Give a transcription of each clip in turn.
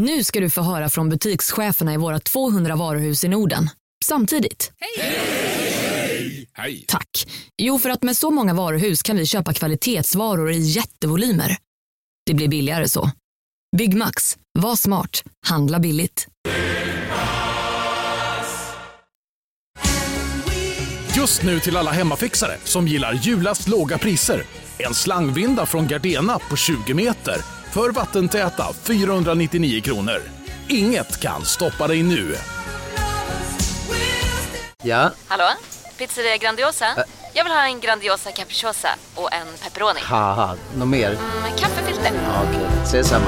Nu ska du få höra från butikscheferna i våra 200 varuhus i Norden. Samtidigt. Hej! Tack. Jo, för att med så många varuhus kan vi köpa kvalitetsvaror i jättevolymer. Det blir billigare så. Byggmax. Var smart. Handla billigt. Just nu till alla hemmafixare som gillar julast låga priser. En slangvinda från Gardena på 20 meter för vattentäta 499 kronor. Inget kan stoppa dig nu. Ja, Hallå? Pizzeria Grandiosa? Jag vill ha en Grandiosa capriciosa och en pepperoni. något mer? Med kaffefilter. Ja, Okej, ses samma.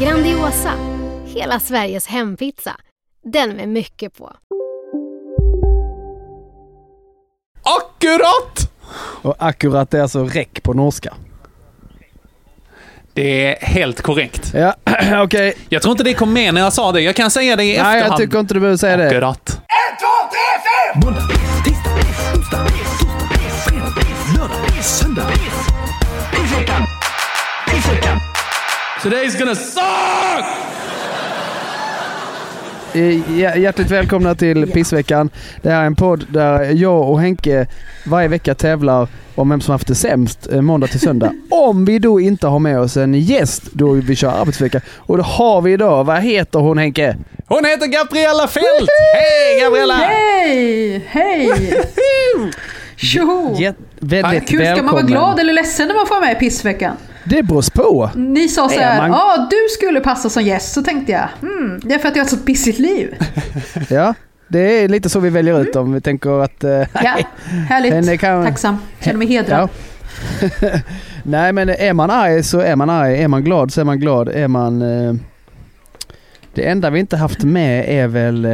Grandiosa, hela Sveriges hempizza. Den med mycket på. Akkurat! Och akkurat är alltså räck på norska. Det är helt korrekt. Ja, okej. Jag tror inte det kom med när jag sa det. Jag kan säga det i Nej, efterhand. jag tycker inte du behöver säga det. Akkurat. Today's gonna suck! Eh, hj- Hjärtligt välkomna till Pissveckan. Det här är en podd där jag och Henke varje vecka tävlar om vem som haft det sämst eh, måndag till söndag. Om vi då inte har med oss en gäst då vi kör arbetsvecka. Och det har vi idag. Vad heter hon Henke? Hon heter Gabriella Fält! Hej Gabriella! Hej! Hej! Tjoho! Väldigt Kul, ska man vara välkommen. glad eller ledsen när man får med i pissveckan? Det beror på. Ni sa så Är här, ja man- du skulle passa som gäst, så tänkte jag, hmm, det är för att jag har ett så pissigt liv. Ja, det är lite så vi väljer ut dem. Vi tänker att... eh, Ja, härligt. Kan- Tacksam. Känner mig hedrad. Ja. Nej men är man arg så är man arg. Är man glad så är man glad. Är man... Eh, det enda vi inte haft med är väl... Eh,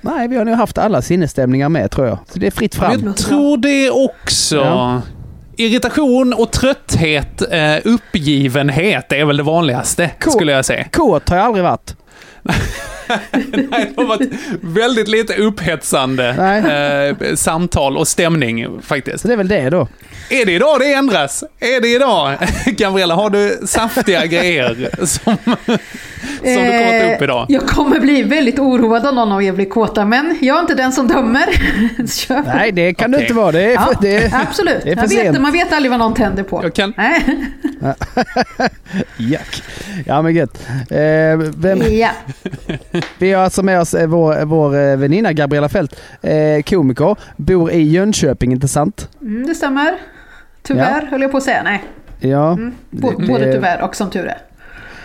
nej, vi har nog haft alla sinnesstämningar med tror jag. Så det är fritt fram. Jag tror det också. Ja. Irritation och trötthet, eh, uppgivenhet är väl det vanligaste, Cool. skulle jag säga. Kåt har jag aldrig varit. Nej, det har varit väldigt lite upphetsande eh, samtal och stämning faktiskt. Så det är väl det då. Är det idag det ändras? Är det idag? Gabriella, har du saftiga grejer som, som du kommer ta upp Eh, idag? Jag kommer bli väldigt oroad om någon av er blir kåta, men jag är inte den som dömer. Nej, det kan du Okej. inte vara. Det är, Ja, det är, absolut. det är sent. vet, man vet aldrig vad någon tänder på. Jag kan-. Jack. Ja men gött. Eh, vem, Ja. Vi har alltså med oss eh, vår, vår eh, väninna Gabriella Fält. Eh, komiker. Bor i Jönköping, inte sant? Mm, det stämmer. Tyvärr, höll jag på att säga. Nej, Ja. Det- både det- tyvärr och som tur är.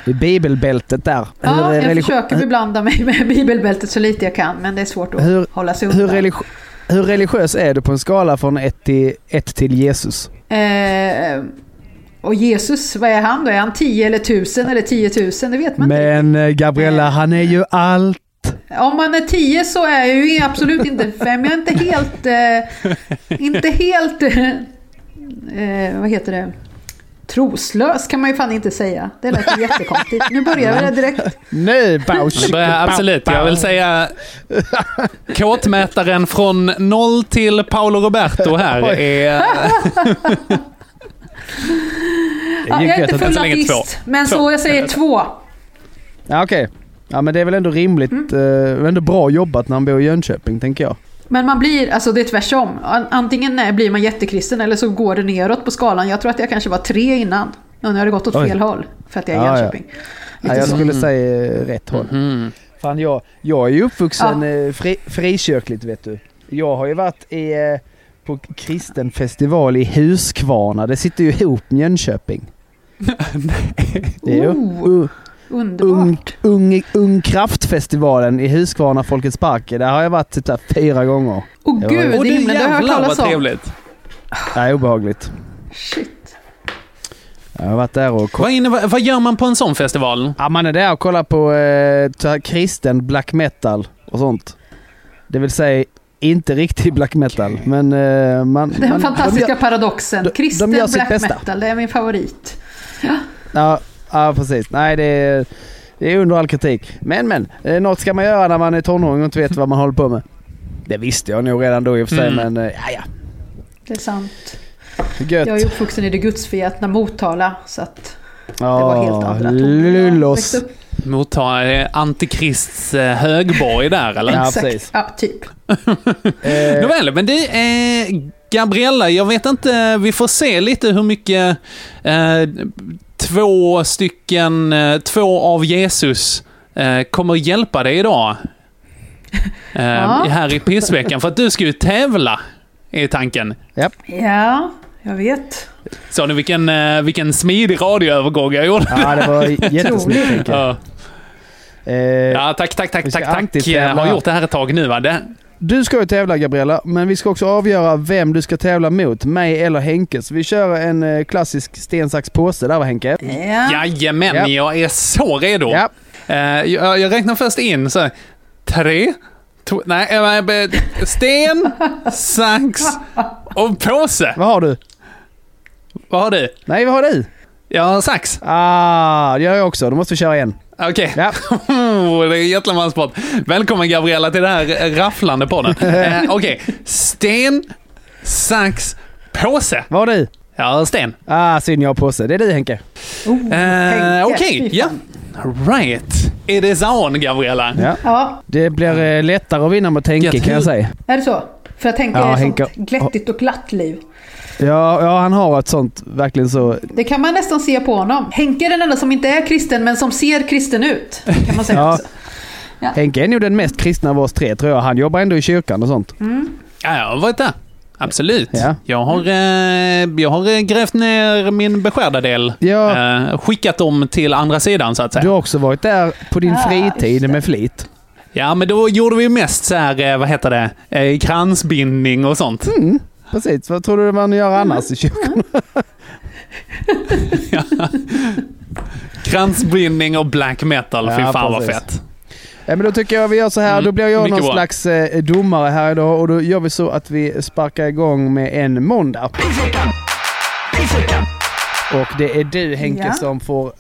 I bibelbältet där. Ja, Hur, jag religi- försöker beblanda mig med bibelbältet så lite jag kan, men det är svårt att Hur- hålla sig hur, undan. religi- hur religiös är du på en skala från 1 till, ett till Jesus? Eh, och Jesus, vad är han då? Är han 10 eller 1000 eller 10 000? Det vet man inte. Men eh, Gabriella, han är ju allt. Om man är 10 så är jag ju absolut inte fem. Jag är inte helt... Eh, inte helt... Eh, eh, vad heter det? Troslös kan man ju fan inte säga. Det lät ju jättekonstigt. Nu börjar det direkt. Nu, börjar, absolut. Jag vill säga kåtmätaren från noll till Paolo Roberto här är... Ja, jag är inte full artist, men Två. så jag säger två. Ja, okej. Ja, men det är väl ändå rimligt. Mm. Eh, ändå bra jobbat när han bor i Jönköping, tänker jag. Men man blir, alltså det är tvärtom. An- Antingen blir man jättekristen eller så går det neråt på skalan. Jag tror att jag kanske var tre innan. Och nu har det gått åt Oj. fel håll. För att jag är i Ja, ja. Jönköping. Ja, jag så. skulle säga eh, rätt håll. Mm. Fan, jag, jag är ju uppvuxen eh, fri, frikyrkligt, vet du. Jag har ju varit i, eh, på kristen festival i Huskvarna. Det sitter ju ihop med Jönköping. Ju Oh, underbart. ung, ung, ung kraftfestivalen i Huskvarna Folkets Park. Där har jag varit typ så här fyra gånger. Åh Ja, gud. Och det himlen, det har jag hört talas om. trevligt. Det är obehagligt. Shit. Jag har varit där och Vad, inne, vad, vad gör man på en sån festival? Ja, man är där och kollar på eh, kristen black metal och sånt. Det vill säga inte riktig black metal, men eh, man... Den man, fantastiska De gör, paradoxen. de- de Kristen sitt black metal, det är min favorit. Ja, ja, precis. Nej, det är, det är under all kritik. Men, men. Eh, något ska man göra när man är tonåring och inte vet vad man håller på med. Det visste jag nog redan då i och för sig, Mm. men eh, ja, ja. Det är sant. Gött. Jag är uppvuxen i det gudsförgätna Motala, så att Det var helt Ja, andra lullos. Eh, Antikrists eh, högborg där eller? Ja, Exakt. precis. Ja, typ. Eh, Nåväl, men det är Gabriella, jag vet inte, vi får se lite hur mycket eh, två stycken, eh, två av Jesus eh, kommer hjälpa dig idag. Eh, Ja. Här i pissveckan, för att du ska ju tävla, är tanken. Ja, jag vet. Så ni vilken, eh, vilken smidig radioövergång jag gjorde? ja, det var Henke. Ja. Eh, Ja, tack, tack, tack, tack, tack. Jag har gjort det här ett tag nu va? Det, Du ska ju tävla Gabriella, men vi ska också avgöra vem du ska tävla mot, mig eller Henke. Så vi kör en eh, klassisk sten, sax, påse där va Henke? Ja. jajamän, Ja. jag är så redo. Ja. Eh, jag, jag räknar först in så här, tre, två, nej, eh, sten, sax och påse. Vad har du? Vad har du? Nej, vad har du? Jag har sax. Ah, det gör jag också. Då måste vi köra en. Okej. Ja. Oh, det är jättemanssport. Välkommen Gabriella till den här rafflande podden. Eh, Okej, sten, sax, påse. Vad har du? Har sten. Ah, synd jag har påse. Det är du Henke. Oh, Eh, Okej, fy ja. Right. It is on Gabriella. Ja. Ja, Det blir eh, lättare att vinna mot Henke kan jag säga. är det så? För att Henke Ja, är ett Henke- sånt glättigt och glatt liv. Ja, ja, han har ett sånt verkligen så... Det kan man nästan se på honom. Henke är den enda som inte är kristen men som ser kristen ut. Kan man säga Ja. också. Henke är nog den mest kristna av oss tre tror jag. Han jobbar ändå i kyrkan och sånt. Ja, jag har varit där. Absolut. Ja. Jag, har, eh, jag har eh, grävt ner min beskärda del. Ja. Eh, skickat dem till andra sidan så att säga. Du har också varit där på din Ah, fritid med flit. Ja, men då gjorde vi mest så här, eh, vad heter det, eh, kransbindning och sånt. Precis, vad tror du man gör annars i kyrkan? Kransbindning och black metal, fy Ja, fan vad fett. Ja, men då tycker jag vi gör så här. Mm, Då blir jag någon bra. slags eh, domare här idag och då gör vi så att vi sparkar igång med en måndag. Och det är du Henke Ja. som får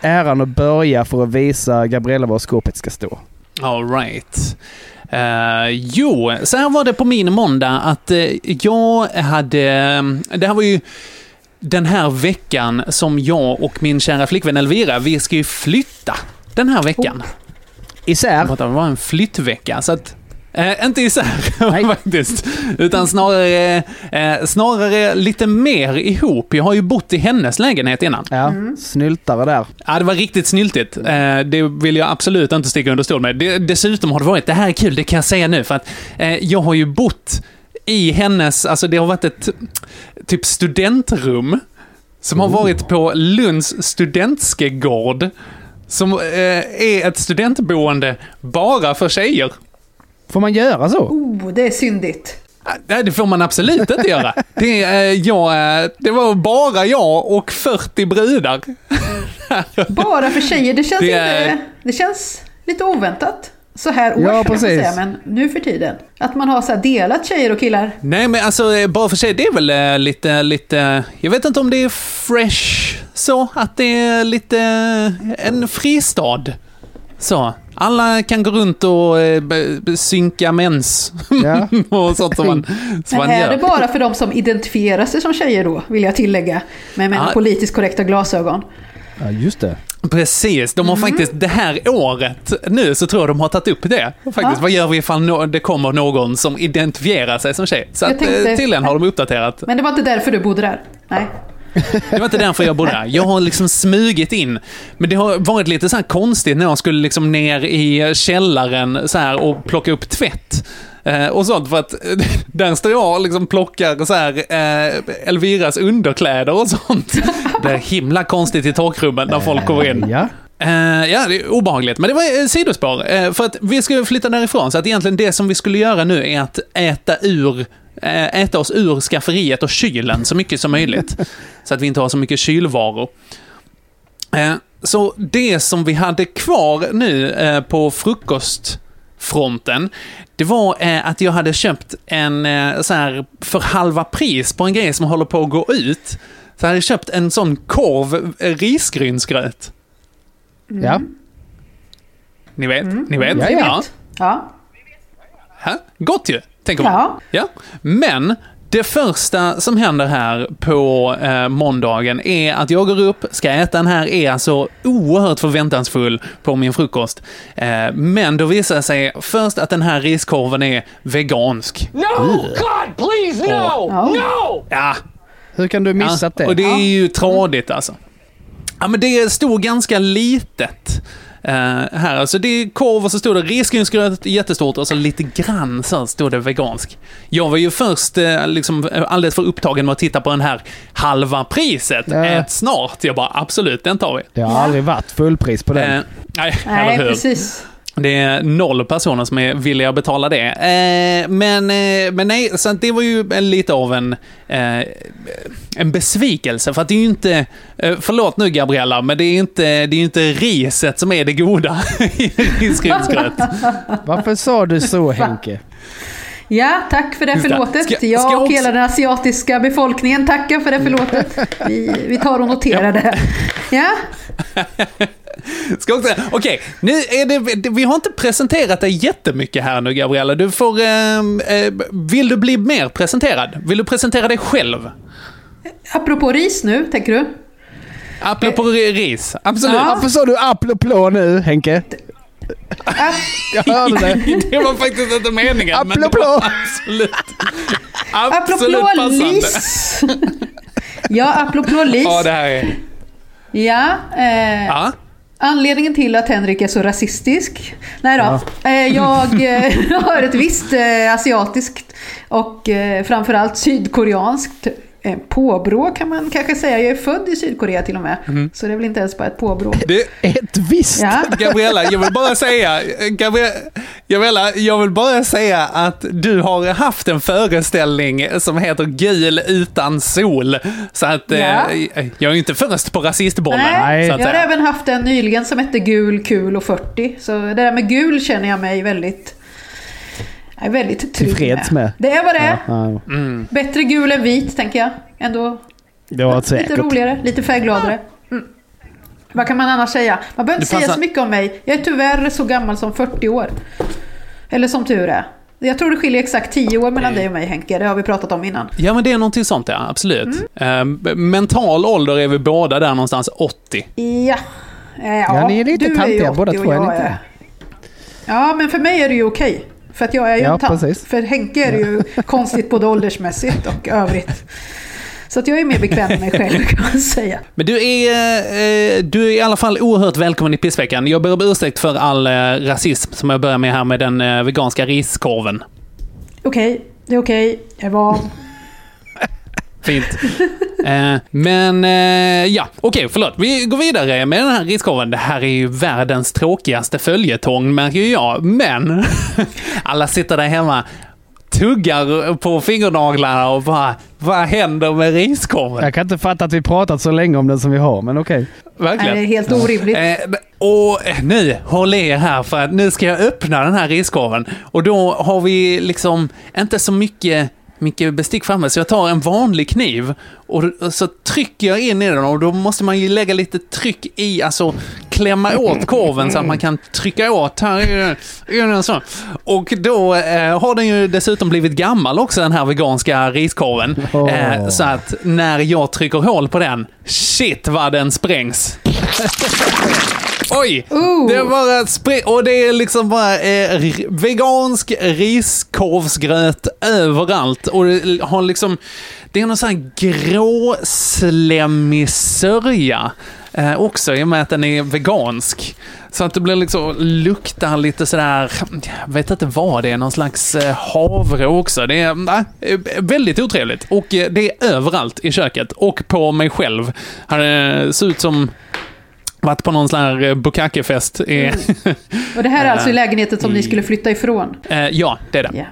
äran att börja för att visa Gabriella var skåpet ska stå. All right. Eh, jo, så här var det på min måndag att eh, jag hade... Det här var ju den här veckan som jag och min kära flickvän Elvira, vi ska ju flytta den här veckan. Isär. Det var en flyttvecka, så att... Eh, inte isär Nej. faktiskt, utan snarare, eh, snarare lite mer ihop. Jag har ju bott i hennes lägenhet innan. Ja, snyltare där. Ja, det var riktigt snyltigt. Eh, det vill jag absolut inte sticka under stol med. Det, dessutom har det varit, det här är kul, det kan jag säga nu, för att eh, jag har ju bott i hennes, alltså det har varit ett typ studentrum som har varit på Lunds studentstegård. Som eh, är ett studentboende bara för tjejer. Får man göra så? Oh, det är syndigt. Nej, det får man absolut inte göra. Det, eh, jag, eh, det var bara jag och 40 brudar. Bara för tjejer. Det känns, Det inte, det känns lite oväntat. Så här års, Ja, precis. säga, men nu för tiden. Att man har så här delat tjejer och killar. Nej, men alltså eh, bara för sig, det är väl lite, lite... Jag vet inte om det är fresh så, att det är lite en fristad. Så. Alla kan gå runt och eh, synka mens Ja. och sånt som man, som Men man är det bara för de som identifierar sig som tjejer då, vill jag tillägga. Med mina Ja. politiskt korrekta glasögon. Ja, just det. Precis, de har Mm. faktiskt det här året nu så tror jag de har tagit upp det. Faktiskt, Ja. vad gör vi ifall no- det kommer någon som identifierar sig som tjej? Så Jag att, eh, tänkte- tydligen har de uppdaterat. Men det var inte därför du bodde där? Nej. Det var inte därför jag bodde där. Jag har liksom smugit in. Men det har varit lite så här konstigt när jag skulle liksom ner i källaren så här och plocka upp tvätt. Eh, och sånt för att eh, där står jag och liksom plockar så här eh, Elviras underkläder och sånt. Det är himla konstigt i torkrummen när folk kommer in. Ja. Eh, ja, det är obehagligt. Men det var ett sidospår. Uh, för att vi skulle flytta därifrån. Så att egentligen det som vi skulle göra nu är att äta ur eh, äta oss ur skafferiet och kylen så mycket som möjligt. Så att vi inte har så mycket kylvaror. Eh, Så det som vi hade kvar nu eh, på frukostfronten, det var eh, att jag hade köpt en eh, så här för halva pris på en grej som håller på att gå ut. Så jag hade köpt en sån korv eh, risgrynsgröt. Ja. Ni vet? Ni vet? Ja, ja. Ja. Ja, Gott ju, tänker man. Ja. Ja. Men Det första som händer här på eh, måndagen är att jag går upp, ska äta den här, är alltså oerhört förväntansfull på min frukost. Eh, men då visar det sig först att den här riskorven är vegansk. No! God, please, no! Ja. No! Ja, Hur kan du missat ja, det? och det är ju tradigt alltså. Ja, men det stod ganska litet. Eh, här, alltså det är korv och så stod det risgrynsgröt jättestort och så lite grann så stod det vegansk. Jag var ju först eh, liksom alldeles för upptagen med att titta på den här halva priset. Ja. Ät snart. Jag bara absolut, den tar vi. Det har aldrig varit fullpris på den. Eh, nej, Nej, precis. Det är noll personer som är villiga att betala det. Eh, men, eh, men nej, så det var ju lite av en, eh, en besvikelse. För att det är ju inte, eh, förlåt nu Gabriella, men det är inte, det är ju inte riset som är det goda i risgrynsgröt. Varför sa du så Henke? Ja, tack för det förlåtet. Ska- jag ska och också- hela den asiatiska befolkningen tackar för det förlåtet. Vi, vi tar och noterar det. Ja, Ska också, okej, nu är det, vi har inte presenterat dig jättemycket här nu Gabriella. Du får, eh, eh, vill du bli mer presenterad? Vill du presentera dig själv? apropå ris nu, tänker du? Apropå ris, absolut. Ja. Varför sa du applåplå nu Henke? Jag hörde det. Det var faktiskt inte meningen. men Applåplå. var Absolut. Absolut Apropå passande. lis! Ja, apropå lis. Ja, det här är... Ja, eh, Ja. Anledningen till att Henrik är så rasistisk. Nej då. Eh, jag eh, har ett visst eh, asiatiskt och eh, framförallt sydkoreanskt eh, påbrå kan man kanske säga. Jag är född i Sydkorea till och med. Mhm. Så det är väl inte ens bara ett påbrå. Det, Ett visst. Ja. Gabriella, jag vill bara säga... Gabriella, jag vill bara säga att du har haft en föreställning som heter Gul utan sol. Så att eh, Ja. jag är ju inte först på rasistbollen. Nej, så att jag har säga. även haft en nyligen som hette Gul, kul och 40. Så det där med gul känner jag mig väldigt, jag är väldigt trygg Tillfreds med. Det är vad det är. Ja, Bättre gul än vit, tänker jag. Ändå det var lite säkert. roligare, lite färggladare. Mm. Vad kan man annars säga? Man behöver inte säga så mycket om mig. Jag är tyvärr så gammal som 40 år. Eller som tur är. Jag tror det skiljer exakt 10 år mellan dig och mig Henke. Det har vi pratat om innan. Ja, men det är någonting sånt, ja. Absolut. Mm. Eh, mental ålder är vi båda där någonstans 80. Ja. Eh, Ja, ni är lite tantiga båda 80 och två, är ni jag inte? Ja, men för mig är det ju okej. För att jag är ju Ja, en tant. precis. För Henke är det ju konstigt både åldersmässigt och övrigt. Så att jag är mer bekväm med mig själv kan man säga. Men du är, eh, du är i alla fall oerhört välkommen i pissveckan. Jag ber om ursäkt för all eh, rasism som jag börjar med här med den eh, veganska riskorven. Okej, det är okej. Jag är van. Fint. eh, men eh, ja, okej, förlåt. Vi går vidare med den här riskorven. Det här är ju världens tråkigaste följetong, märker ju jag. Men alla sitter där hemma, tuggar på fingernaglarna och bara, vad händer med riskorven? Jag kan inte fatta att vi pratat så länge om den som vi har, men okej. Nej, Verkligen. det är helt orimligt. Eh, och nu, håll er här för att nu ska jag öppna den här riskorven. Och då har vi liksom inte så mycket, mycket bestick framme, så jag tar en vanlig kniv och, och så trycker jag in i den och då måste man ju lägga lite tryck i, alltså klämma åt korven så att man kan trycka åt. Här så. Och då eh, har den ju dessutom blivit gammal också, den här veganska riskorven. Eh, så att när jag trycker hål på den, shit vad den sprängs. Oj! Ooh. Det bara spring och det är liksom bara eh, vegansk riskorvsgröt överallt. Och det har liksom, det är någon sån här gråslemmig sörja eh, också i och med att den är vegansk. Så att det blir liksom, luktar lite sådär, jag vet inte vad det är, någon slags eh, havre också. Det är nej, eh, väldigt otrevligt. Och eh, det är överallt i köket och på mig själv. Eh, ser ut som varit på någon sån här eh, bukakefest. i- Och det här är alltså i eh, lägenheten som ni skulle flytta ifrån. Eh, ja, det är det. Ja.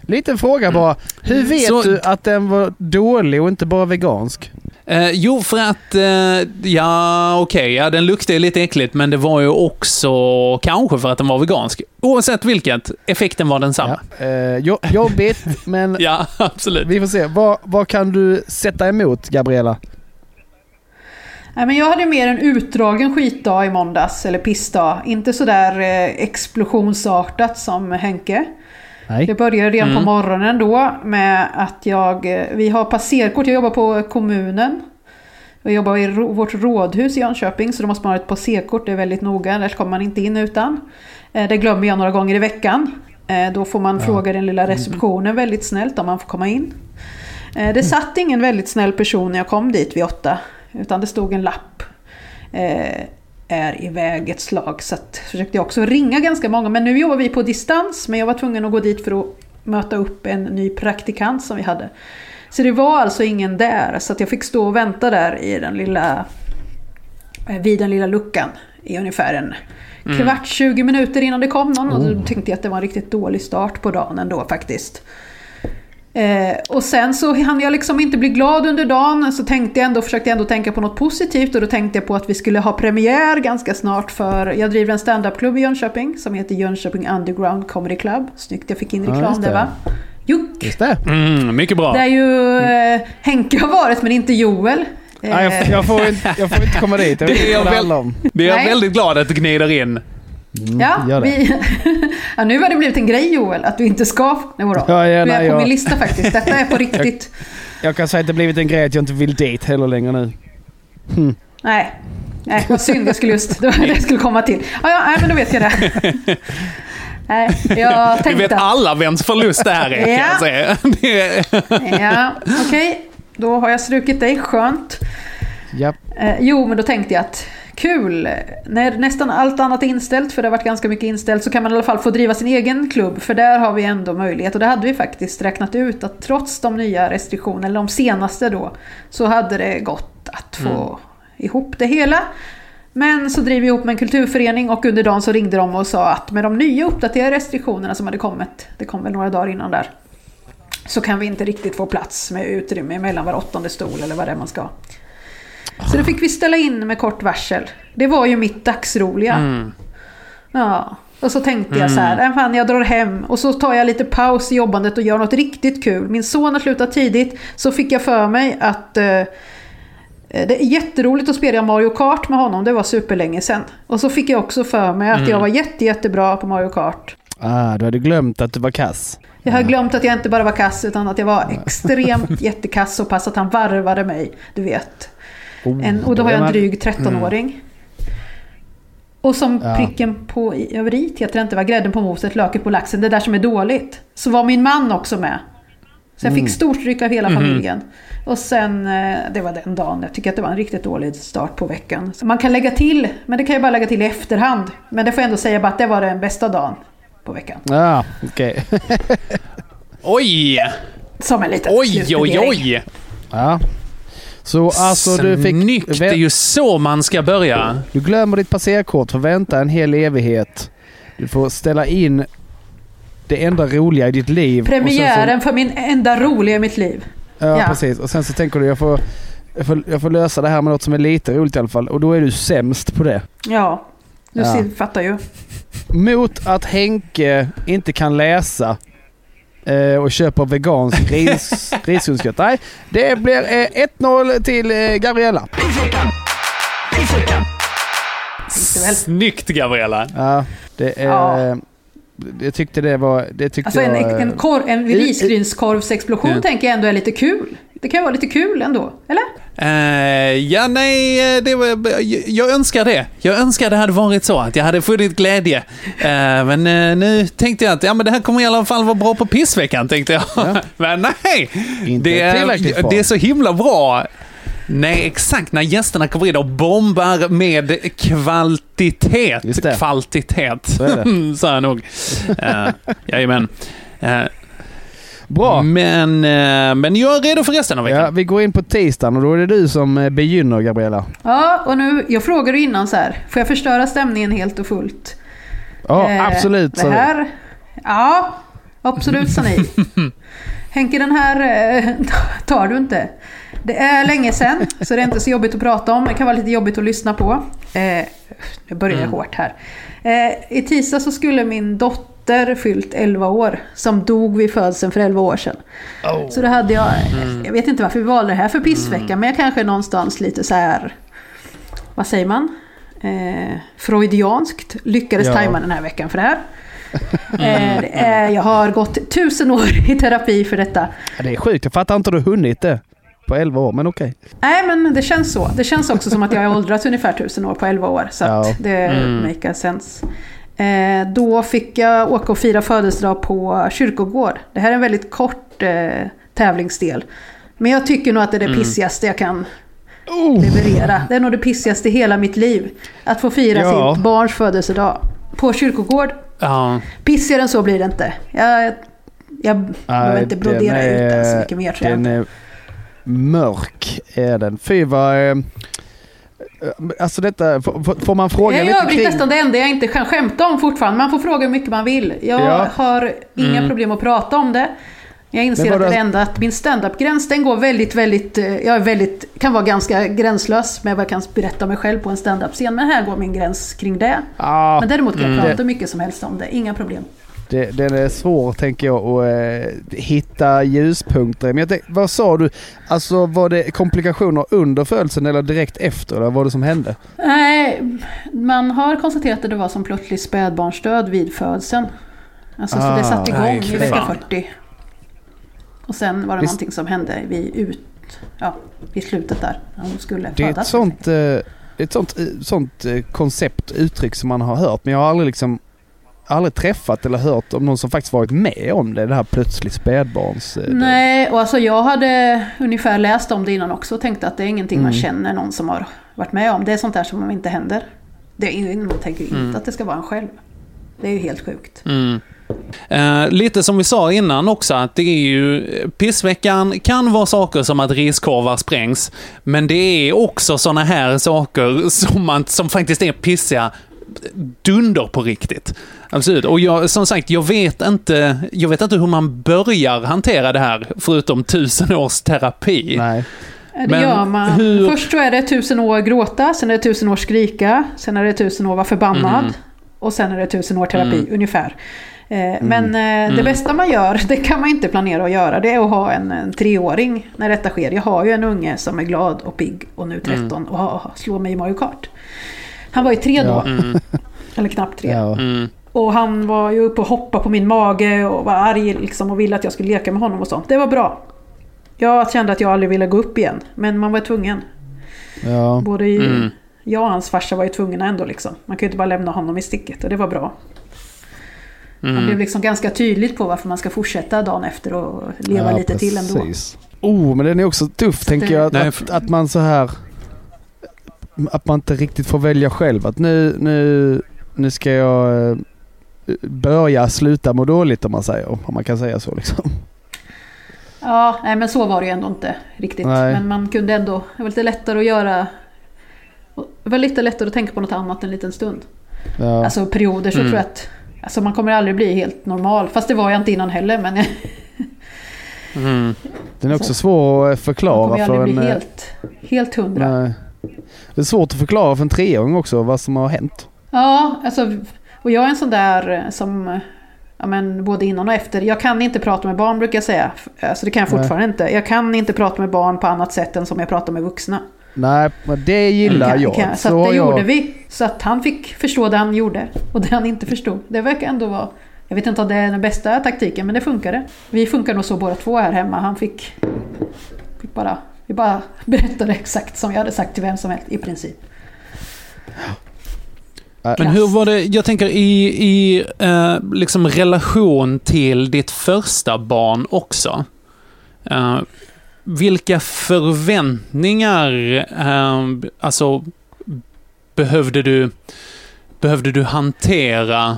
Liten fråga bara. Hur vet Så- du att den var dålig och inte bara vegansk? Eh, jo, för att, eh, ja okej, ja, den luktade lite äckligt, men det var ju också kanske för att den var vegansk. Oavsett vilket, effekten var densamma. Ja. Eh, jo, jobbigt, men Ja, absolut. vi får se. Vad, vad kan du sätta emot, Gabriella? Nej, men jag hade mer en utdragen skitdag i måndags, eller pissdag. Inte sådär eh, explosionsartat som Henke. Nej. Det började redan på Mm. morgonen då med att jag, eh, vi har passerkort, jag jobbar på kommunen. Jag jobbar i vårt rådhus i Jönköping så då måste man ha ett passerkort, det är väldigt noga, annars kommer man inte in utan. Eh, Det glömmer jag några gånger i veckan. Då får man fråga den lilla receptionen väldigt snällt om man får komma in. Det satt ingen väldigt snäll person när jag kom dit vid åtta. Utan det stod en lapp. Eh, är iväg ett slag. Så att, försökte jag också ringa ganska många. Men nu jobbar vi på distans. Men jag var tvungen att gå dit för att möta upp en ny praktikant som vi hade. Så det var alltså ingen där. Så att jag fick stå och vänta där i den lilla, eh, vid den lilla luckan. I ungefär en kvart, 20 minuter innan det kom någon. Och då tänkte jag att det var en riktigt dålig start på dagen ändå faktiskt. Eh, och sen så hann jag liksom inte bli glad under dagen. Så tänkte jag ändå, försökte jag ändå tänka på något positivt. Och då tänkte jag på att vi skulle ha premiär ganska snart för... Jag driver en standupklubb i Jönköping som heter Jönköping Underground Comedy Club. Snyggt, jag fick in Ja, reklam just där det. va? Juck! Just det. Mm, mycket bra. Där ju eh, Henke har varit men inte Joel. Eh, Nej, jag, jag, får inte, jag får inte komma dit. Jag vet Det inte är vad det väl- handlar om. Det är jag väldigt glad att du gnider in. Ja, gör det. vi, ja, nu har det blivit en grej Joel, att du inte ska... Nej, vadå? Ja, ja, du är nej, på jag- min lista faktiskt. Detta är på riktigt. Jag kan säga att det blivit en grej att jag inte vill dit heller längre nu. Nej. Nej, vad synd. Jag skulle just... Det var det jag skulle komma till. Ja, ja, nej, men då vet jag det. Nej, jag Vi tänkte... vet alla vems förlust det här är kan Ja. jag säga. Ja, okej. Då har jag strukit dig. Skönt. Ja. Eh, jo, men då tänkte jag att kul. När nästan allt annat är inställt, för det har varit ganska mycket inställt, så kan man i alla fall få driva sin egen klubb. För där har vi ändå möjlighet. Och det hade vi faktiskt räknat ut att trots de nya restriktionerna, eller de senaste då, så hade det gått att få ihop det hela. Men så driver vi ihop med en kulturförening och under dagen så ringde de och sa att med de nya uppdaterade restriktionerna som hade kommit, det kom väl några dagar innan där, så kan vi inte riktigt få plats med utrymme mellan var åttonde stol eller vad det är man ska. Så då fick vi ställa in med kort varsel. Det var ju mitt dagsroliga. Mm. Ja. Och så tänkte jag så här, "Nej, fan jag drar hem och så tar jag lite paus i jobbandet och gör något riktigt kul. Min son har slutat tidigt, så fick jag för mig att eh, det är jätteroligt att spela Mario Kart med honom, det var superlänge sedan. Och så fick jag också för mig att jag var jätte, jättebra på Mario Kart. Ah, du hade glömt att du var kass. Jag har glömt att jag inte bara var kass utan att jag var extremt jättekass så pass att han varvade mig, du vet. Oh, En, och då har jag en dryg 13-åring. Och som Ja. pricken på över i heter det inte, var grädden på moset, löket på laxen, det där som är dåligt. Så var min man också med. Så jag fick storstryk av hela familjen. Och sen, eh, det var den dagen, jag tycker att det var en riktigt dålig start på veckan. Så man kan lägga till, men det kan jag bara lägga till i efterhand. Men det får jag ändå säga bara att det var den bästa dagen på veckan. Ja, okej. Oj! Som en liten Oj, oj, oj! Ja. Så alltså du fick... Snyggt! Det är ju så man ska börja. Du glömmer ditt passerkort, får vänta en hel evighet. Du får ställa in det enda roliga i ditt liv. Premiären för min enda roliga i mitt liv. Så, ja, Ja. precis. Och sen så tänker du jag får, jag, får, jag får lösa det här med något som är lite roligt i alla fall. Och då är du sämst på det. Ja, du Ja. fattar ju. Mot att Henke inte kan läsa och köper vegansk ris, risgrynsgröt. Nej, det blir eh, 1-0 till eh, Gabriella. Snyggt Gabriella! Ja, det är... Ja. Jag tyckte det var... Det tyckte Alltså en, jag... eh, en, korv, en risgrynskorvsexplosion Ja. tänker jag ändå är lite kul. Det kan ju vara lite kul ändå, eller? Eh, ja, nej, eh, det var, jag önskar det. Jag önskar det hade varit så, att jag hade funnit glädje. Eh, men eh, nu tänkte jag att ja, men det här kommer i alla fall vara bra på pissveckan, tänkte jag. men nej! Inte det, är, det är så himla bra. Nej, exakt. När gästerna kommer in och bombar med kvantitet. Kvantitet, Så är det. sa jag nog. Uh, jajamän. Uh, Bra! men, eh, men jag är redo för resten av veckan. Ja, vi går in på tisdagen och då är det du som eh, begynner Gabriella. Ja, och nu, jag frågade innan så här, får jag förstöra stämningen helt och fullt? Ja, Eh, absolut. Det här, ja, absolut sa ni. Henke, den här eh, tar du inte. Det är länge sedan, så det är inte så jobbigt att prata om. Det kan vara lite jobbigt att lyssna på. Eh, nu börjar jag hårt här. Eh, I tisdag så skulle min dotter fyllt 11 år, som dog vid födseln för 11 år sedan. Så då hade jag, jag vet inte varför vi valde det här för pissvecka, men jag kanske någonstans lite så här, vad säger man? Eh, freudianskt lyckades Ja. tajma den här veckan för det här. Eh, det är, jag har gått tusen år i terapi för detta. Ja, det är sjukt, jag fattar inte hur du hunnit det på 11 år, men okej. Nej, men det känns så. Det känns också som att jag har åldrats ungefär tusen år på 11 år. Så Ja. det Mm. make sense. Eh, då fick jag åka och fira födelsedag på kyrkogård. Det här är en väldigt kort eh, tävlingsdel. Men jag tycker nog att det är det Mm. pissigaste jag kan leverera. Det är nog det pissigaste i hela mitt liv. Att få fira Ja. sitt barns födelsedag på kyrkogård. Ja. Pissigare än så blir det inte. Jag, jag behöver inte brodera ut den så är- mycket mer tror jag. Den är mörk, är den. Fy vad... eh, Alltså detta, får, man fråga Jag är lite kring... nästan det enda jag inte kan skämta om fortfarande. Man får fråga hur mycket man vill. Jag Ja. har inga Mm. problem att prata om det. Jag inser att det enda att min standup-gräns den går väldigt, väldigt, eh, jag är väldigt, kan vara ganska gränslös med vad jag kan berätta om mig själv på en standup-scen. Men här går min gräns kring det. Ah, Men däremot kan jag Mm. prata hur mycket som helst om det, inga problem. Det, den är svår tänker jag att eh, hitta ljuspunkter. Men jag tänk, vad sa du? Alltså var det komplikationer under födelsen eller direkt efter? Eller vad var det som hände? Nej, man har konstaterat att det var som plötslig spädbarnsdöd vid födseln. Alltså, så Ah, det satte igång nej, i vecka fan. 40. Och sen var det Visst- någonting som hände vid, ut, ja, vid slutet där. när Hon skulle Det är ett sånt, eh, det är ett sånt, eh, sånt eh, koncept, uttryck som man har hört. Men jag har aldrig liksom aldrig träffat eller hört om någon som faktiskt varit med om det. Det här plötsligt spädbarns... eh, Nej, och alltså jag hade ungefär läst om det innan också och tänkte att det är ingenting man Mm. känner någon som har varit med om. Det är sånt där som inte händer. Det är, man tänker ju Mm. inte att det ska vara en själv. Det är ju helt sjukt. Mm. Eh, lite som vi sa innan också, att det är ju... Pissveckan kan vara saker som att riskorvar sprängs, men det är också såna här saker som, man, som faktiskt är pissiga dunder på riktigt. Absolut. Och jag, som sagt, jag vet, inte, jag vet inte hur man börjar hantera det här, förutom tusen års terapi. Nej. Det Men gör man. hur- Först så är det tusen år gråta, sen är det tusen år skrika, sen är det tusen år vara förbannad Mhm. och sen är det tusen år terapi Mm. ungefär. Eh, Men eh, det Mm. bästa man gör, det kan man inte planera att göra, det är att ha en, en treåring när detta sker. Jag har ju en unge som är glad och pigg och nu 13 och har, slår mig i Mario Kart. Han var ju tre då, Ja. Mm, eller knappt tre. Ja. mm, Och han var ju uppe och hoppade på min mage och var arg liksom och ville att jag skulle leka med honom och sånt. Det var bra. Jag kände att jag aldrig ville gå upp igen, men man var tvungen. Ja. Både i, mm. jag och hans farsa var ju tvungna ändå liksom. Man kan ju inte bara lämna honom i sticket och det var bra. Man blev Mm. liksom ganska tydligt på varför man ska fortsätta dagen efter och leva Ja, lite till ändå. precis. Oh, men den är också tuff tänker det- jag. Att, Nej, att, att man så här... Att man inte riktigt får välja själv. Att nu, nu, nu ska jag eh, börja sluta må dåligt om man säger. Om man kan säga så liksom. Ja, nej men så var det ju ändå inte riktigt. Nej. Men man kunde ändå, det var lite lättare att göra det var lite lättare att tänka på något annat en liten stund. Ja. Alltså perioder så Mm. tror jag att alltså man kommer aldrig bli helt normal. Fast det var jag inte innan heller. Men Mm. den är också svår att eh, man förklara kommer för aldrig en... bli eh, helt, helt hundra. nej. Det är svårt att förklara för en treåring också vad som har hänt. Ja, alltså, och jag är en sån där eh, som, ja men både innan och efter, jag kan inte prata med barn brukar jag säga. Alltså det kan jag Nej. fortfarande inte. Jag kan inte prata med barn på annat sätt än som jag pratar med vuxna. Nej, men det gillar Kan- jag. kan- så Så det jag... gjorde vi. Så att han fick förstå det han gjorde. Och det han inte förstod. Det verkar ändå vara... Jag vet inte om det är den bästa taktiken, men det funkade. Vi funkar nog så båda två här hemma. Han fick, fick bara... Vi bara berättade exakt som jag hade sagt till vem som helst, i princip. Men hur var det, jag tänker i, i eh, liksom relation till ditt första barn också. Eh, vilka förväntningar, eh, alltså, behövde du, behövde du hantera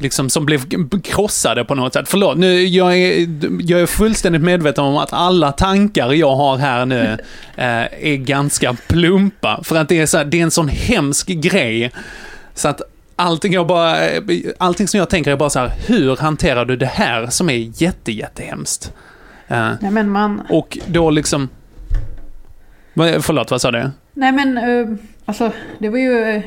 liksom som blev krossade på något sätt. Förlåt, nu, jag, är, jag är fullständigt medveten om att alla tankar jag har här nu eh, är ganska plumpa. För att det är, så här, det är en sån hemsk grej. Så att allting, jag bara, allting som jag tänker är bara så här, hur hanterar du det här som är jätte, jättehemskt? Eh, Nej men man... och då liksom... Förlåt, vad sa du? Nej men, eh, alltså det var ju... eh,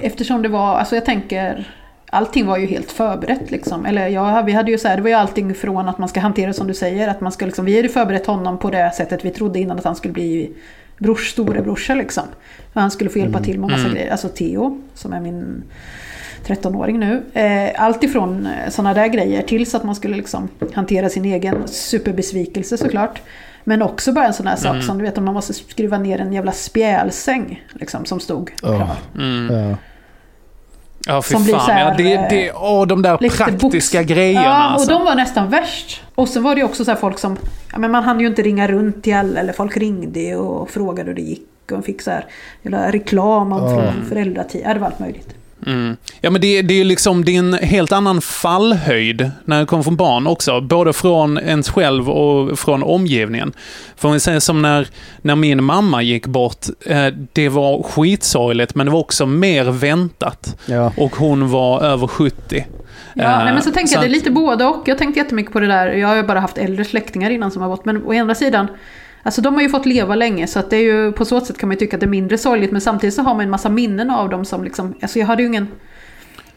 Eftersom det var, alltså jag tänker... Allting var ju helt förberett liksom. Eller ja, vi hade ju så här, det var ju allting från att man ska hantera som du säger, att man ska liksom, vi hade ju förberett honom på det sättet vi trodde innan att han skulle bli brors storebrorsa liksom. För han skulle få hjälpa till med massa Mm. grejer. Alltså Theo, som är min 13-åring nu. Eh, allt ifrån sådana där grejer tills att man skulle liksom hantera sin egen superbesvikelse såklart. Men också bara en sån här sak Mm. som du vet om man måste skruva ner en jävla spjälsäng liksom, som stod. Ja. Mm. Ja. Som blir fan. så här, ja, det, det, åh, de där praktiska box- grejerna. Ja, och alltså. de var nästan värst. Och sen var det också så här folk som, ja men man hann ju inte ringa runt till alla, eller folk ringde och frågade hur det gick. Och man fick så här, jävla reklam om från föräldratid, ja det var allt möjligt. Mm. Ja, men det, det är ju liksom det är en helt annan fallhöjd när det kommer från barn också. Både från ens själv och från omgivningen. För om vi säger som när, när min mamma gick bort. Eh, det var skitsorgligt, men det var också mer väntat. Ja. Och hon var över 70. Ja, Eh, nej, men så tänker jag, det är att- lite både och. Jag tänkte jättemycket på det där. Jag har ju bara haft äldre släktingar innan som har gått. Men å ena sidan, alltså de har ju fått leva länge. Så att det är ju, på så sätt kan man ju tycka att det är mindre sorgligt. Men samtidigt så har man en massa minnen av dem som liksom, alltså jag hade ju ingen...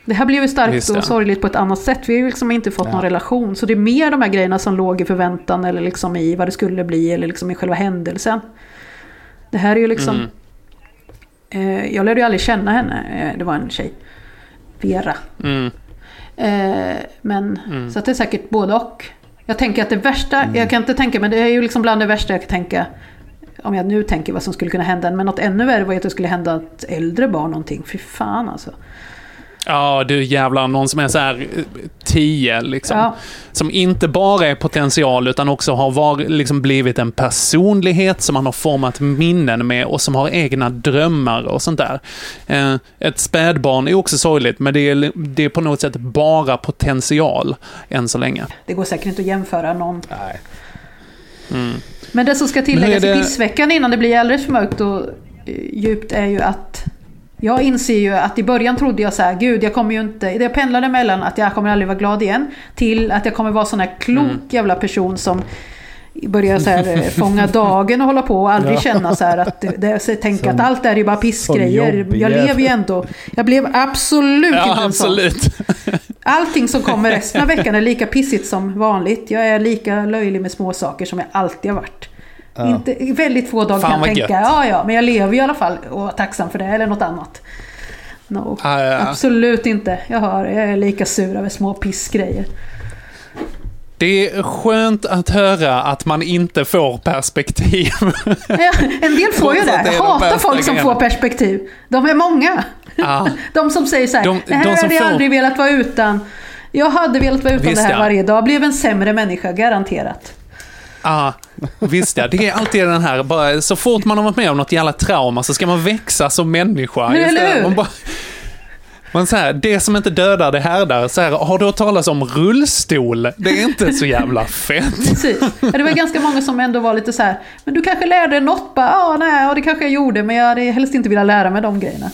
Det här blev ju starkt ja. och sorgligt på ett annat sätt. Vi har ju liksom inte fått någon relation. Så det är mer de här grejerna som låg i förväntan eller liksom i vad det skulle bli eller liksom i själva händelsen. Det här är ju liksom... Mm. Eh, jag lärde ju aldrig känna henne. Eh, det var en tjej. Vera. Mm. Eh, men Mm. så att det är säkert både och. Jag tänker att det värsta, jag kan inte tänka, men det är ju liksom bland det värsta jag kan tänka. Om jag nu tänker vad som skulle kunna hända. Men något ännu värre var ju att det skulle hända ett äldre barn någonting. Fy fan alltså. Ja, du jävlar, någon som är så här eh, 10 liksom. Ja. Som inte bara är potential utan också har var, liksom blivit en personlighet som man har format minnen med och som har egna drömmar och sånt där. Eh, ett spädbarn är också sorgligt, men det är, det är på något sätt bara potential än så länge. Det går säkert inte att jämföra någon. Nej. Mm. Men det som ska tilläggas är i det- pissveckan innan det blir alldeles för mörkt och eh, djupt är ju att jag inser ju att i början trodde jag så här, gud jag kommer ju inte, jag pendlade mellan att jag kommer aldrig vara glad igen till att jag kommer vara sån här klok Mm. jävla person som börjar så här eh, fånga dagen och hålla på och aldrig Ja. känna så här att, det- det, tänka Som- att allt är ju bara pissgrejer. Jag lever ju ändå. Jag blev absolut Ja, inte en sån. Allting som kommer resten av veckan är lika pissigt som vanligt. Jag är lika löjlig med små saker som jag alltid har varit. Inte, väldigt få dagar kan jag tänka, gött. ja ja, men jag lever i alla fall och är tacksam för det, eller något annat. No, Ja, ja, ja. absolut inte. Jag, har, jag är lika sur över små pissgrejer. Det är skönt att höra att man inte får perspektiv. Ja, en del får ju det. Jag hatar folk som grejerna. får perspektiv. De är många. Ja. De som säger så här, De- det här de hade jag får- aldrig velat vara utan. Jag hade velat vara utan Visst, det här ja. varje dag. Blev en sämre människa, garanterat. Ja, visst ja. Det är alltid den här, bara, så fort man har varit med om något jävla trauma så ska man växa som människa. Men eller hur? Man bara, man så här, det som inte dödar, det härdar. Så här, har du hört talas om rullstol? Det är inte så jävla fett. Precis. Ja, det var ganska många som ändå var lite så här, men du kanske lärde dig något? Bara, Ja, nej, och det kanske jag gjorde, men jag hade helst inte velat lära mig de grejerna.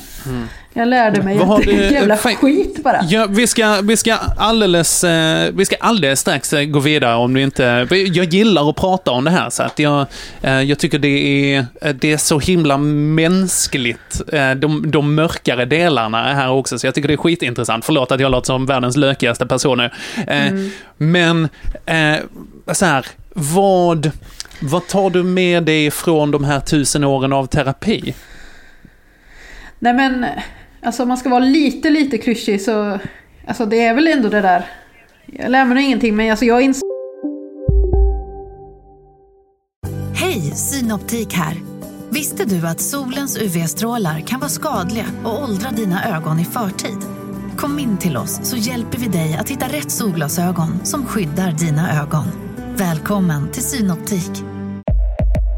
Jag lärde mig Vad har att det är du- jävla fan- skit bara. Ja, vi, ska, vi, ska alldeles, eh, vi ska alldeles strax eh, gå vidare om du inte... Jag gillar att prata om det här, så att jag, eh, jag tycker det är, det är så himla mänskligt. De, de mörkare delarna är här också, så jag tycker det är skitintressant. Förlåt att jag låter som världens lökigaste person nu. Eh, Men, så här, vad, vad tar du med dig från de här tusen åren av terapi? Nej men, alltså om man ska vara lite, lite klyschig så, alltså det är väl ändå det där. Jag lär mig nog ingenting, men alltså jag inser Hej, Synoptik här. Visste du att solens UV-strålar kan vara skadliga och åldra dina ögon i förtid? Kom in till oss så hjälper vi dig att hitta rätt solglasögon som skyddar dina ögon. Välkommen till Synoptik.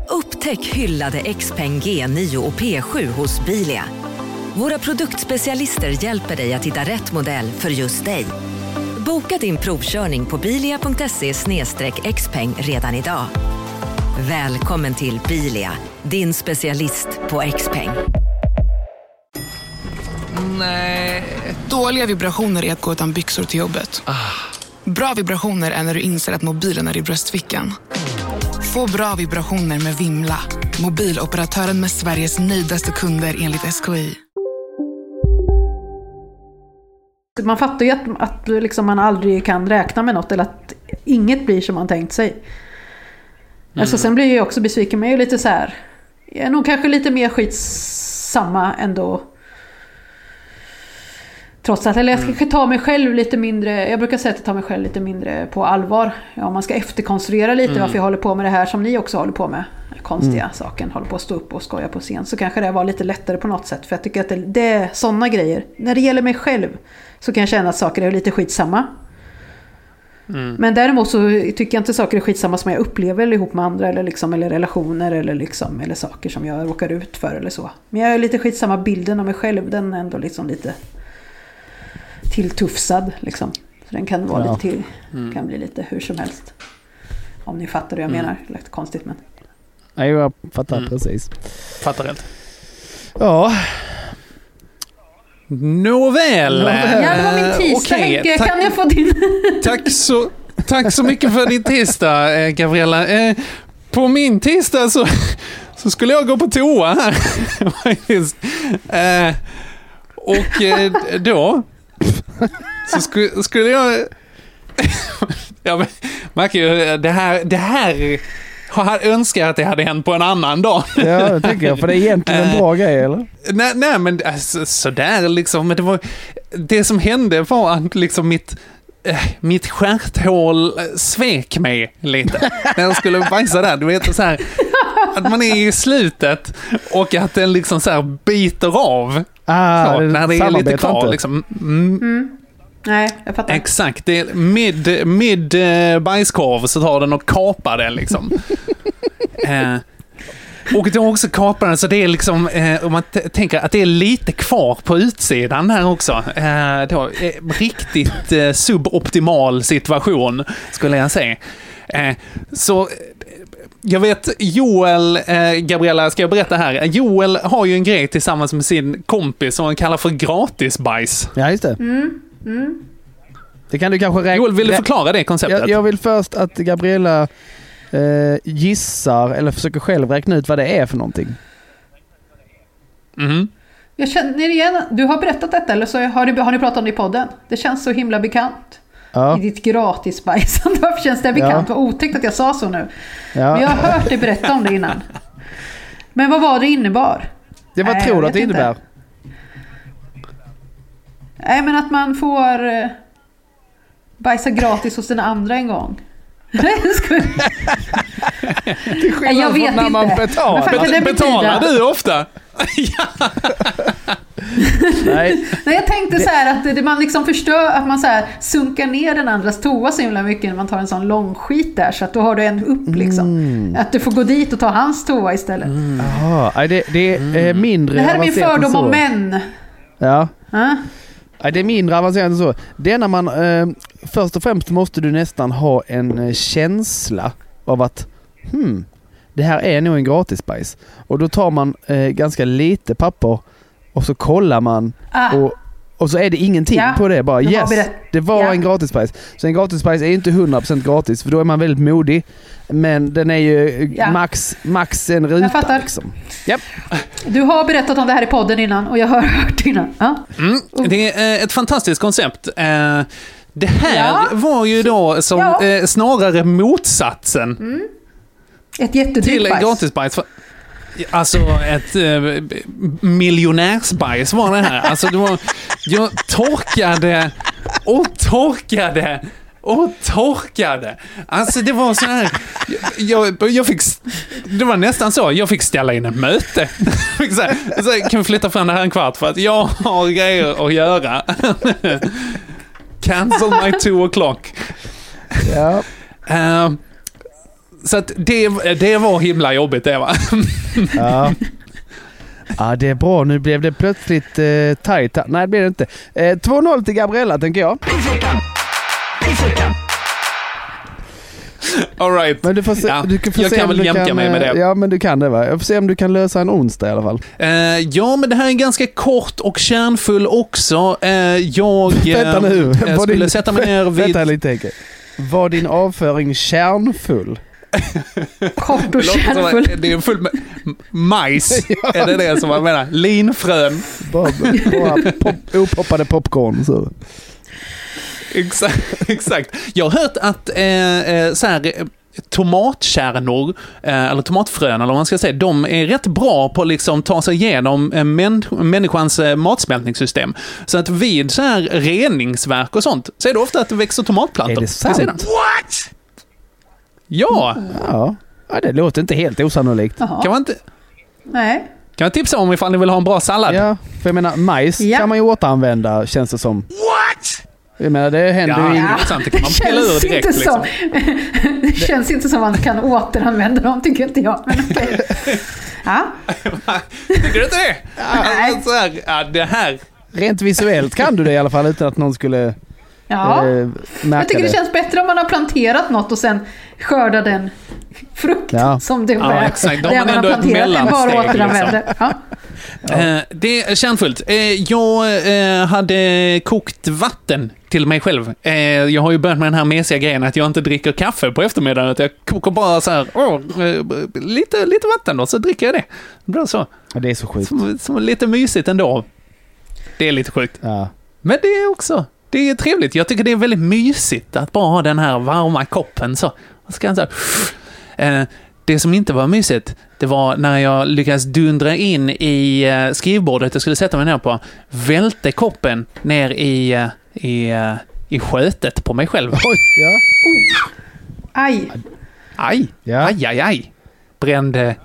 Upptäck hyllade XPeng G9 och P7 hos Bilia. Våra produktspecialister hjälper dig att hitta rätt modell för just dig. Boka din provkörning på bilia.se xpeng redan idag. Välkommen till Bilia, din specialist på XPeng. Nej. Dåliga vibrationer är att gå utan byxor till jobbet. Bra vibrationer är när du inser att mobilen är i bröstfickan. Få bra vibrationer med Vimla. Mobiloperatören med Sveriges nöjdaste kunder enligt SKI. Man fattar ju att, att liksom man aldrig kan räkna med något eller att inget blir som man tänkt sig. Alltså sen blir jag också besviken, men jag är ju lite så här. jag är nog kanske lite mer skitsamma ändå. Trots att, eller jag kanske tar mig själv lite mindre, jag brukar säga att jag tar mig själv lite mindre på allvar. Ja, om man ska efterkonstruera lite Mm. varför jag håller på med det här som ni också håller på med. Konstiga Mm. saken, håller på att stå upp och skoja på scen. Så kanske det var lite lättare på något sätt. För jag tycker att det, det är sådana grejer. När det gäller mig själv så kan jag känna att saker är lite skitsamma. Mm. Men däremot så tycker jag inte saker är skitsamma som jag upplever eller ihop med andra eller, liksom, eller relationer eller, liksom, eller saker som jag råkar ut för eller så. Men jag är lite skitsamma bilden av mig själv, den är ändå liksom lite tilltufsad liksom. Så den kan vara Ja. lite till, Mm. kan bli lite hur som helst. Om ni fattar vad jag Mm. menar, lite konstigt men. Nej, jag fattar Mm. precis. Fattar helt. Ja. Nåväl. Nåväl. Ja, det var min Eh, tisdag okej, Henke, tack- kan jag få din? Tack så, tack så mycket för din tisdag, eh, Gabriella. Eh, på min tisdag så, så skulle jag gå på toa här. Eh, och eh, då så skulle, skulle jag... Jag märker ju, det här, det här jag önskat att det hade hänt på en annan dag. Ja, det tycker jag. För det är egentligen en bra grej, eller? Nej, nej men alltså, sådär liksom. Men det, var, det som hände var att liksom mitt, eh, mitt stjärthål eh, svek mig lite. när jag skulle bajsa där. Du vet så här, att man är i slutet och att den liksom så här biter av. Ah, det när det är lite kvar inte. liksom. Mm, Mm. Nej, jag fattar. Exakt, det är mid, mid eh, bajskorv så tar den och kapar den liksom. eh, och då också kapar den så det är liksom, eh, om man tänker att det är lite kvar på utsidan här också. Eh, då, eh, riktigt eh, suboptimal situation skulle jag säga. Eh, så jag vet, Joel, eh, Gabriella, ska jag berätta här? Joel har ju en grej tillsammans med sin kompis som han kallar för gratisbajs. Ja, just det. Mm. Mm. Det kan du kanske räkna... Joel, vill du förklara det konceptet? Jag, jag vill först att Gabriella eh, gissar, eller försöker själv räkna ut vad det är för någonting. Mhm. Jag känner igen, du har berättat detta eller så har ni, har ni pratat om det i podden? Det känns så himla bekant. Ja. I ditt gratisbajsande. Varför känns det bekant? Ja. Vad otäckt att jag sa så nu. Ja. Men jag har hört dig berätta om det innan. Men vad var det innebar? Det vad Nej, tror du att det inte. innebär? Nej men att man får eh, bajsa gratis hos den andra en gång. Jag skojar. Nej, jag från vet när inte. man betalar. Betalar du ofta? Nej. Nej, jag tänkte så här att det, man liksom förstör, att man så här sunkar ner den andras toa så himla mycket när man tar en sån lång skit där så att då har du en upp liksom. Mm. Att du får gå dit och ta hans toa istället. Jaha, nej, det, det är eh, mindre Det här är min fördom om män. Ja. Ja. Nej, det är mindre avancerat än så. Det är när man... Eh, först och främst måste du nästan ha en eh, känsla av att hmm, det här är nog en gratisbajs. Och då tar man eh, ganska lite papper och så kollar man Ah. och, och så är det ingenting Ja, på det. Bara det var yes, berätt- det var Ja. en gratisbajs. Så en gratisbajs är inte 100% gratis för då är man väldigt modig. Men den är ju Ja. max, max en ruta fattar. liksom. Japp. Du har berättat om det här i podden innan och jag har hört innan. Ja. Mm, det är eh, ett fantastiskt koncept. Eh, Det här Ja. var ju då som Ja. eh, snarare motsatsen Ett till jättedyrt en bajs. gratisbajs. Alltså ett eh, miljonärsbajs var det här. Alltså det var, jag torkade och torkade och torkade. Alltså det var så här, jag, jag fick, det var nästan så, jag fick ställa in ett möte. Så här, så här, kan vi flytta fram det här en kvart för att jag har grejer att göra. Cancel my two o'clock. Ja. Eh, så att det, det var himla jobbigt det va. Ja. Ja, det är bra. Nu blev det plötsligt eh, tajt. Nej, det blev det inte. Eh, 2-0 till Gabriella, tänker jag. All right. Men du får se, Ja, du kan få jag se kan väl jämka kan, mig med eh, det. Ja, men du kan det va? Jag får se om du kan lösa en onsdag i alla fall. Eh, ja, men det här är ganska kort och kärnfull också. Eh, jag eh, skulle din- sätta mig ner vid... Vänta lite Henke. Var din avföring kärnfull? Kort och kärnfull. Det är full med majs. Är det det som man menar? Linfrön. Bara, bara pop, opoppade popcorn. Så. Exakt, exakt. Jag har hört att eh, eh, så här, tomatkärnor, eh, eller tomatfrön eller vad man ska säga, de är rätt bra på att liksom ta sig igenom eh, män, människans eh, matsmältningssystem. Så att vid så här reningsverk och sånt, så är det ofta att det växer tomatplantor. Är det sant? What? Ja! Ja. ja, det låter inte helt osannolikt. Jaha. Kan man, inte, Nej. kan man tipsa om ifall ni vill ha en bra sallad? Ja, för jag menar majs Ja. kan man ju återanvända känns det som. What? Jag menar det händer Ja, ju... det är sant. Det kan man pilla ur känns direkt. inte Liksom. som, det känns inte som man kan återanvända dem, tycker inte jag. Men okej. Ja. Tycker du inte det? Nej. Så här, ja, det här. Rent visuellt kan du det i alla fall utan att någon skulle Ja. eh, Jag tycker det känns bättre om man har planterat något och sen skördar den frukt Ja. som det Ja, exakt. Då har det man ändå ett bara mellansteg, liksom. Ja. Eh, det är kärnfullt. Eh, jag eh, hade kokt vatten till mig själv. Jag har ju börjat med den här mesiga grejen att jag inte dricker kaffe på eftermiddagen. Att jag kokar bara så här, åh, lite, lite vatten då, så dricker jag det. Det blir så. Det är så sjukt. Som, som lite mysigt ändå. Det är lite sjukt. Ja. Men det är också, det är trevligt. Jag tycker det är väldigt mysigt att bara ha den här varma koppen så. Och så kan jag så eh, det som inte var mysigt, det var när jag lyckades dundra in i eh, skrivbordet jag skulle sätta mig ner på, välte koppen ner i, eh, i, i skötet på mig själv. Oj, ja. Aj. Aj, Ja. aj, aj, aj. Brände,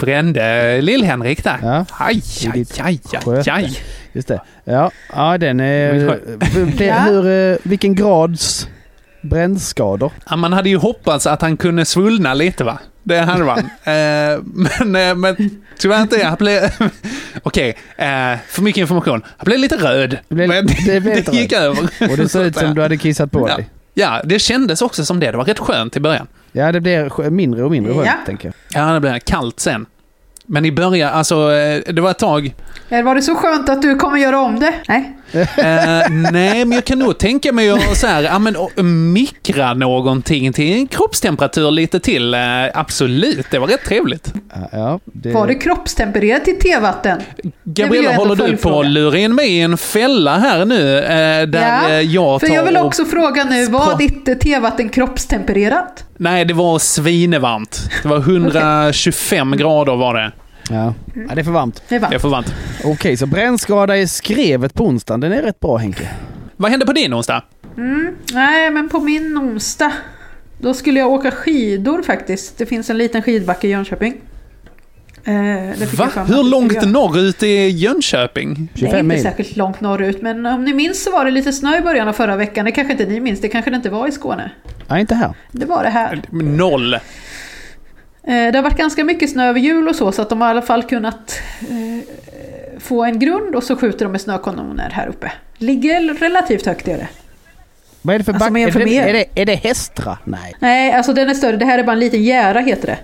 brände Lill-Henrik där. Ja. Aj, aj, aj, aj, aj. Just det. Ja, ja den är... Det, Ja. hur, eh, vilken grads brännskador? Ja, man hade ju hoppats att han kunde svullna lite va? Det hade man. eh, men, eh, men tyvärr inte. Han blev... Okej, eh, för mycket information. Han blev lite röd. Det blev- men det blev lite gick över. Och det såg ut som du hade kissat på ja. dig. Ja, det kändes också som det. Det var rätt skönt i början. Ja, det blir mindre och mindre skönt, Ja. tänker jag. Ja, det blev kallt sen. Men i början, alltså, eh, det var ett tag... Var det så skönt att du kommer göra om det? Nej. Eh, nej, men jag kan nog tänka mig att så här, ja, men, och, mikra någonting till en kroppstemperatur lite till. Eh, absolut, det var rätt trevligt. Ja, ja, det... Var det kroppstempererat till tevatten? Gabriella, håller du på att lura in mig i en fälla här nu? Eh, där Ja, eh, jag tar För jag vill och- också fråga nu, var ditt eh, tevatten kroppstempererat? Nej, det var svinevarmt. Det var 125 grader var det. Ja. ja, det är för varmt. Det är Det är varmt. för varmt. Okej, så brännskada i skrevet på onsdagen. Den är rätt bra Henke. Vad hände på din onsdag? Nej, men på min onsdag, då skulle jag åka skidor faktiskt. Det finns en liten skidbacke i Jönköping. Eh, det fick Va? Hur långt norrut är Jönköping? Det är 25 inte mil. särskilt långt norrut, men om ni minns så var det lite snö i början av förra veckan. Det kanske inte ni minns, det kanske det inte var i Skåne. Nej, inte här. Det var det här. Noll. Eh, Det har varit ganska mycket snö över jul och så, så att de har i alla fall kunnat eh, få en grund och så skjuter de med snökanoner här uppe. Ligger relativt högt är det. Vad är det för Alltså, back? Är, det, är, det, är det Hästra? Nej. Nej, alltså den är större. Det här är bara en liten gära heter det.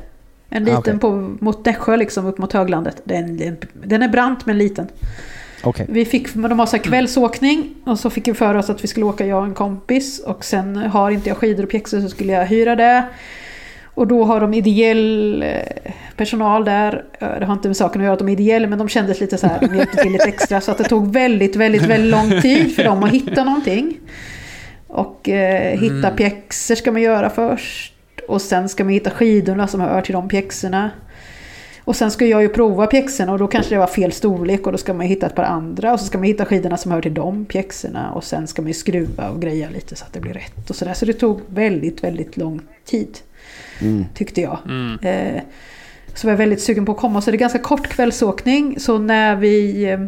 En liten Ah, okej. på, mot Nässjö liksom, upp mot höglandet. Den, den, är brant men liten. Okej. Vi fick, de har så kvällsåkning och så fick vi för oss att vi skulle åka jag och en kompis och sen har inte jag skidor och pjäxor så skulle jag hyra det. Och då har de ideell eh, personal där. Eh, Det har inte med saken att göra att de är ideell men de kändes lite så här, de hjälpte till lite extra så att det tog väldigt, väldigt, väldigt lång tid för dem att hitta någonting. Och eh, hitta pjäxor ska man göra först. Och sen ska man hitta skidorna som hör till de pjäxorna. Och sen ska jag ju prova pjäxorna och då kanske det var fel storlek och då ska man hitta ett par andra och så ska man hitta skidorna som hör till de pjäxorna och sen ska man ju skruva och greja lite så att det blir rätt och sådär. Så det tog väldigt, väldigt lång tid. Tyckte jag. Eh, så var jag väldigt sugen på att komma. Så det är ganska kort kvällsåkning. Så när vi eh,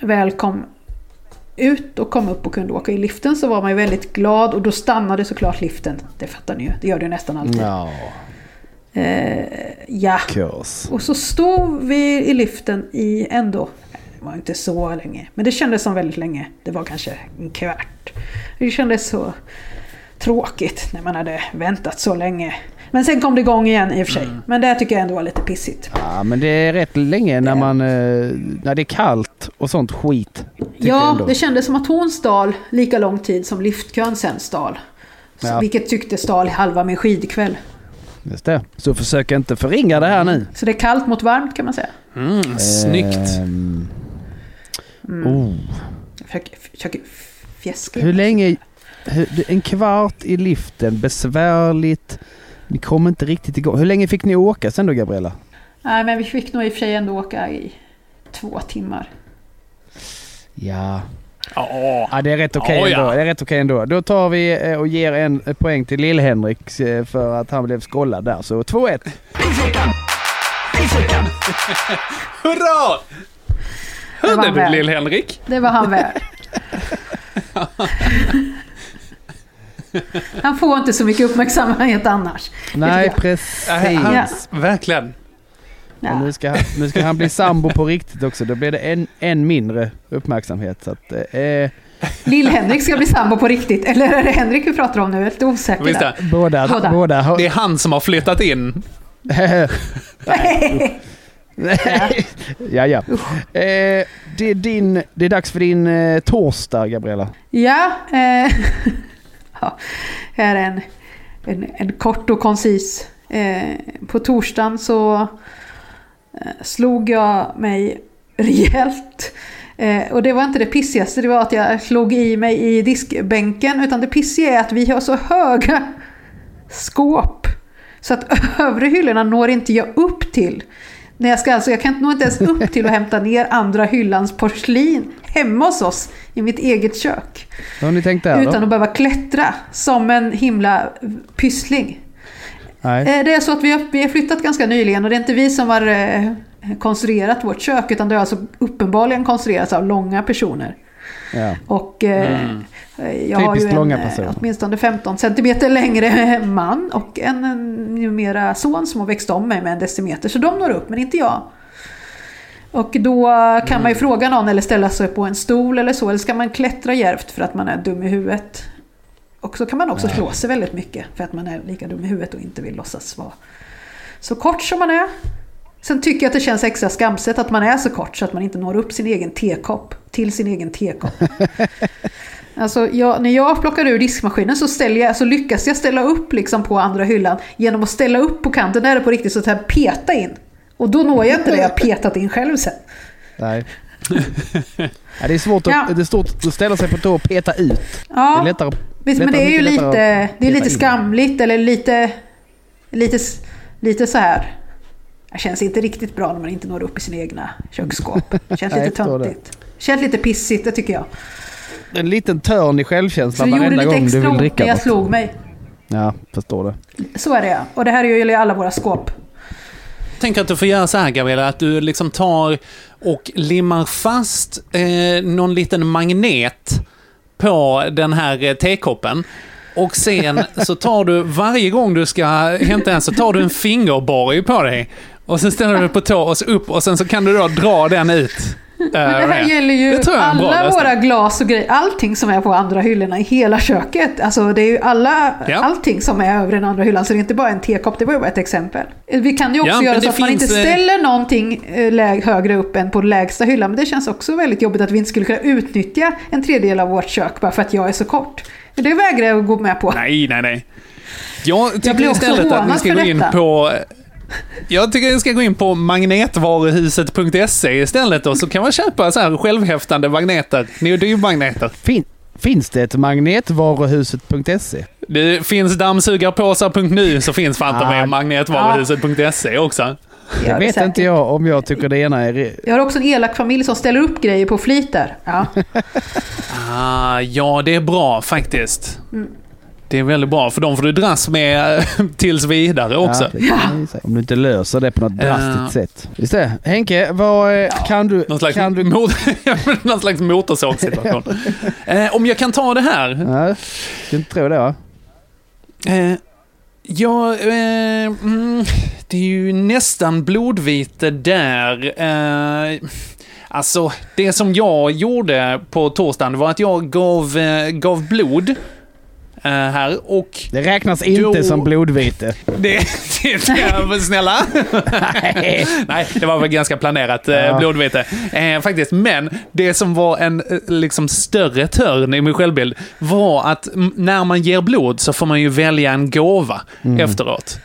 väl kom ut och kom upp och kunde åka i liften så var man ju väldigt glad och då stannade såklart liften. Det fattar ni ju, det gör det ju nästan alltid. Ja, Eh, ja, kurs. och så stod vi i liften i ändå, det var inte så länge, men det kändes som väldigt länge. Det var kanske en kvart. Det kändes så tråkigt när man hade väntat så länge. Men sen kom det igång igen i och för sig. Men det tycker jag ändå var lite pissigt. Ja, men det är rätt länge när man... eh, När det är kallt och sånt skit. Ja, det kändes som att hon stal lika lång tid som liftkön sen stal. Ja. Vilket tyckte stal halva min skidkväll. Just det. Så försök inte förringa det här nu. Så det är kallt mot varmt kan man säga. Mm, snyggt. Ehm, oh. Jag försöker, försöker fjäska. Hur länge... En kvart i liften, besvärligt. Ni kom inte riktigt igång. Hur länge fick ni åka sen då Gabriella? Nej, men vi fick nog i och för sig ändå åka i två timmar. Ja. Ja, ja det är rätt okej Ja, ja. ändå. Det är rätt okej ändå. Då tar vi eh, och ger en eh, poäng till Lill-Henrik eh, för att han blev skållad där. Så 2-1. Hurra! Det var Hörde du väl. Lill-Henrik? Det var han värd. Han får inte så mycket uppmärksamhet annars. Nej, precis. Han, Ja. Verkligen. Ja. Nu, ska, han- nu ska han bli sambo på riktigt också. Då blir det en, en mindre uppmärksamhet. Så att, eh, Lill-Henrik ska bli sambo på riktigt. Eller är det Henrik vi pratar om nu? Jag är lite osäker Visst är. båda, Båda. båda. Det är han som har flyttat in. ja, ja. Eh, det, är din, det är dags för din eh, torsdag, Gabriella. Ja, eh, ja, här är en, en, en kort och koncis. Eh, på torsdagen så eh, slog jag mig rejält. Eh, och det var inte det pissigaste, det var att jag slog i mig i diskbänken. Utan det pissiga är att vi har så höga skåp. Så att övre hyllorna når inte jag upp till. När jag, ska, alltså, jag kan nog inte ens upp till att hämta ner andra hyllans porslin hemma hos oss i mitt eget kök. Utan då? att behöva klättra som en himla pyssling. Nej. Eh, Det är så att vi har, vi har flyttat ganska nyligen och det är inte vi som har eh, konstruerat vårt kök utan det har alltså uppenbarligen konstruerats av långa personer. Ja. Och eh, Mm. jag har ju Typiskt en långa eh, personer. åtminstone 15 centimeter längre man och en, en numera son som har växt om mig med en decimeter. Så de når upp, men inte jag. Och då kan man ju fråga någon eller ställa sig på en stol eller så. Eller ska man klättra djärvt för att man är dum i huvudet? Och så kan man också slå sig väldigt mycket för att man är lika dum i huvudet och inte vill låtsas vara så kort som man är. Sen tycker jag att det känns extra skamset att man är så kort så att man inte når upp sin egen tekopp till sin egen tekopp. Alltså, jag, när jag plockar ur diskmaskinen så, ställer jag, så lyckas jag ställa upp liksom på andra hyllan genom att ställa upp på kanten där det på riktigt så att jag peta in. Och då når jag inte det jag petat in själv sen. Nej. ja, det är svårt att, Ja. det är stort att ställa sig på tå och peta ut. Ja, Det är lättare, Visst, men det är ju lite, lättare det är lite skamligt eller lite, lite, lite så här. Det känns inte riktigt bra när man inte når upp i sina egna köksskåp. Det känns lite jag töntigt. Det känns lite pissigt, det tycker jag. En liten törn i Så självkänslan gjorde varenda gång du vill dricka när jag något. slog mig. Ja, förstår det. Så är det. Och det här gäller ju alla våra skåp. Tänk att du får göra så här Gabriella, att du liksom tar och limmar fast eh, någon liten magnet på den här eh, tekoppen. Och sen så tar du, varje gång du ska hämta en så tar du en fingerborg på dig. Och sen ställer du på tå och så upp och sen så kan du då dra den ut. eh, Men det här gäller ju jag alla våra glas och grejer. Allting som är på andra hyllorna i hela köket. Alltså det är ju alla, Ja. allting som är över den andra hyllan. Så det är inte bara en tekopp, det var ju bara ett exempel. Vi kan ju också Ja, göra så att man inte eh, ställer någonting eh, högre upp än på lägsta hyllan. Men det känns också väldigt jobbigt att vi inte skulle kunna utnyttja en tredjedel av vårt kök bara för att jag är så kort. Men det vägrar jag att gå med på. Nej, nej, nej. Jag tycker blir också istället att hånad ska gå in detta. på... Jag tycker ni ska gå in på magnetvaruhuset.se istället och så kan man köpa så här självhäftande magneter, neodymagneter. Fin, finns det ett magnetvaruhuset.se? Det finns dammsugarpåsar.nu så finns fan inte Ah. med magnetvaruhuset.se också. Det vet säkert. inte jag om jag tycker det ena är... Jag har också en elak familj som ställer upp grejer på flit där. Ja. Ah, ja, det är bra faktiskt. Mm. Det är väldigt bra, för de får du dras med tills vidare också. Ja, jag säga. Om du inte löser det på något drastiskt Ja. sätt. Just det. Henke, vad eh, kan du... Någon slags, Kan du mot, någon slags motorsågssituation. eh, om jag kan ta det här. ja, inte tro det va? Eh, ja, eh, mm, det är ju nästan blodvite där. Eh, alltså, det som jag gjorde på torsdagen var att jag gav, eh, gav blod. Eh, här och... Det räknas inte Då- som blodvite. Det, det, det snälla. Nej. Nej, det var väl ganska planerat eh, Ja. blodvite. Eh, faktiskt. Men det som var en eh, liksom större törn i min självbild var att när man ger blod så får man ju välja en gåva efteråt.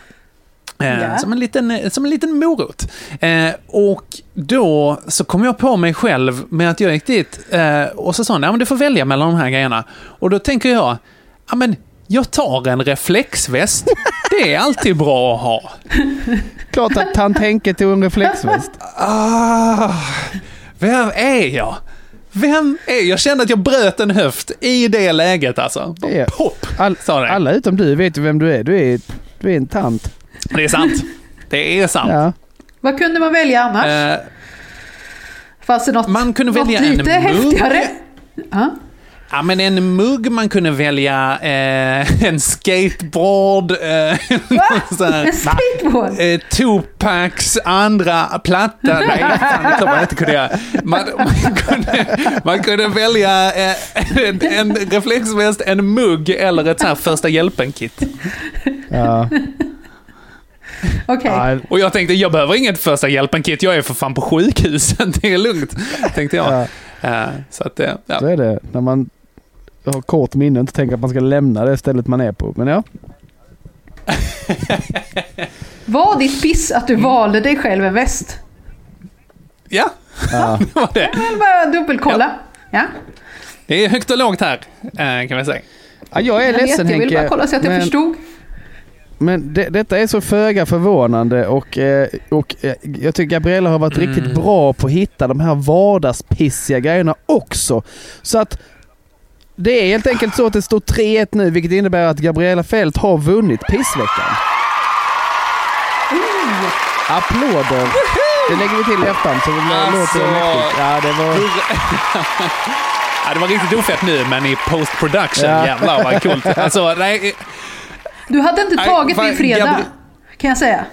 Eh, Ja. som, en liten, som en liten morot. Eh, och då så kom jag på mig själv med att jag gick dit eh, och så sa han, ja men du får välja mellan de här grejerna. Och då tänker jag, ja men, jag tar en reflexväst. Det är alltid bra att ha. Klart att tant Henke tog en reflexväst. Ah, vem är jag? Vem är jag? Jag kände att jag bröt en höft i det läget alltså. Ja. Pop, All, sa det. alla utom du vet ju vem du är. Du är, du är en tant. Det är sant. Det är sant. Ja. Vad kunde man välja annars? Eh, Fanns det något, man kunde något välja en lite mugg. häftigare? Ja. Ja, men en mugg man kunde välja, eh, en skateboard, eh, här, En skateboard? eh, Tupacs andra platta. Nej, fan, jag inte kunde göra. Man, man, kunde, man kunde välja eh, en, en reflexväst, en mugg eller ett så här första hjälpen-kit. Ja. Ja, Och jag tänkte, jag behöver inget första hjälpen-kit, jag är för fan på sjukhuset, det är lugnt, tänkte jag. Ja. Eh, så att, eh, ja. så är det. När man har kort minne och inte tänker att man ska lämna det stället man är på. Men ja. Var ditt piss att du valde dig själv en väst? ja, ja. det var det. Jag vill bara dubbelkolla. Ja. Det är högt och lågt här, eh, kan man säga. ja jag är Jag, vet, ledsen jag vill Henke. bara kolla så att jag men- förstod. Men det, detta är så föga förvånande och, eh, och eh, jag tycker Gabriella har varit riktigt bra på att hitta de här vardagspissiga grejerna också. Så att det är helt enkelt så att det står 3-1 nu vilket innebär att Gabriella Fält har vunnit pissveckan. Applåder! Det lägger vi till i efterhand så det Alltså. låter mäktigt. Ja, det var... Ja, det var riktigt ofett nu, men i post-production, Ja. jävlar vad coolt. Alltså, nej, Du hade inte Nej, tagit fan, din fredag, kan jag säga.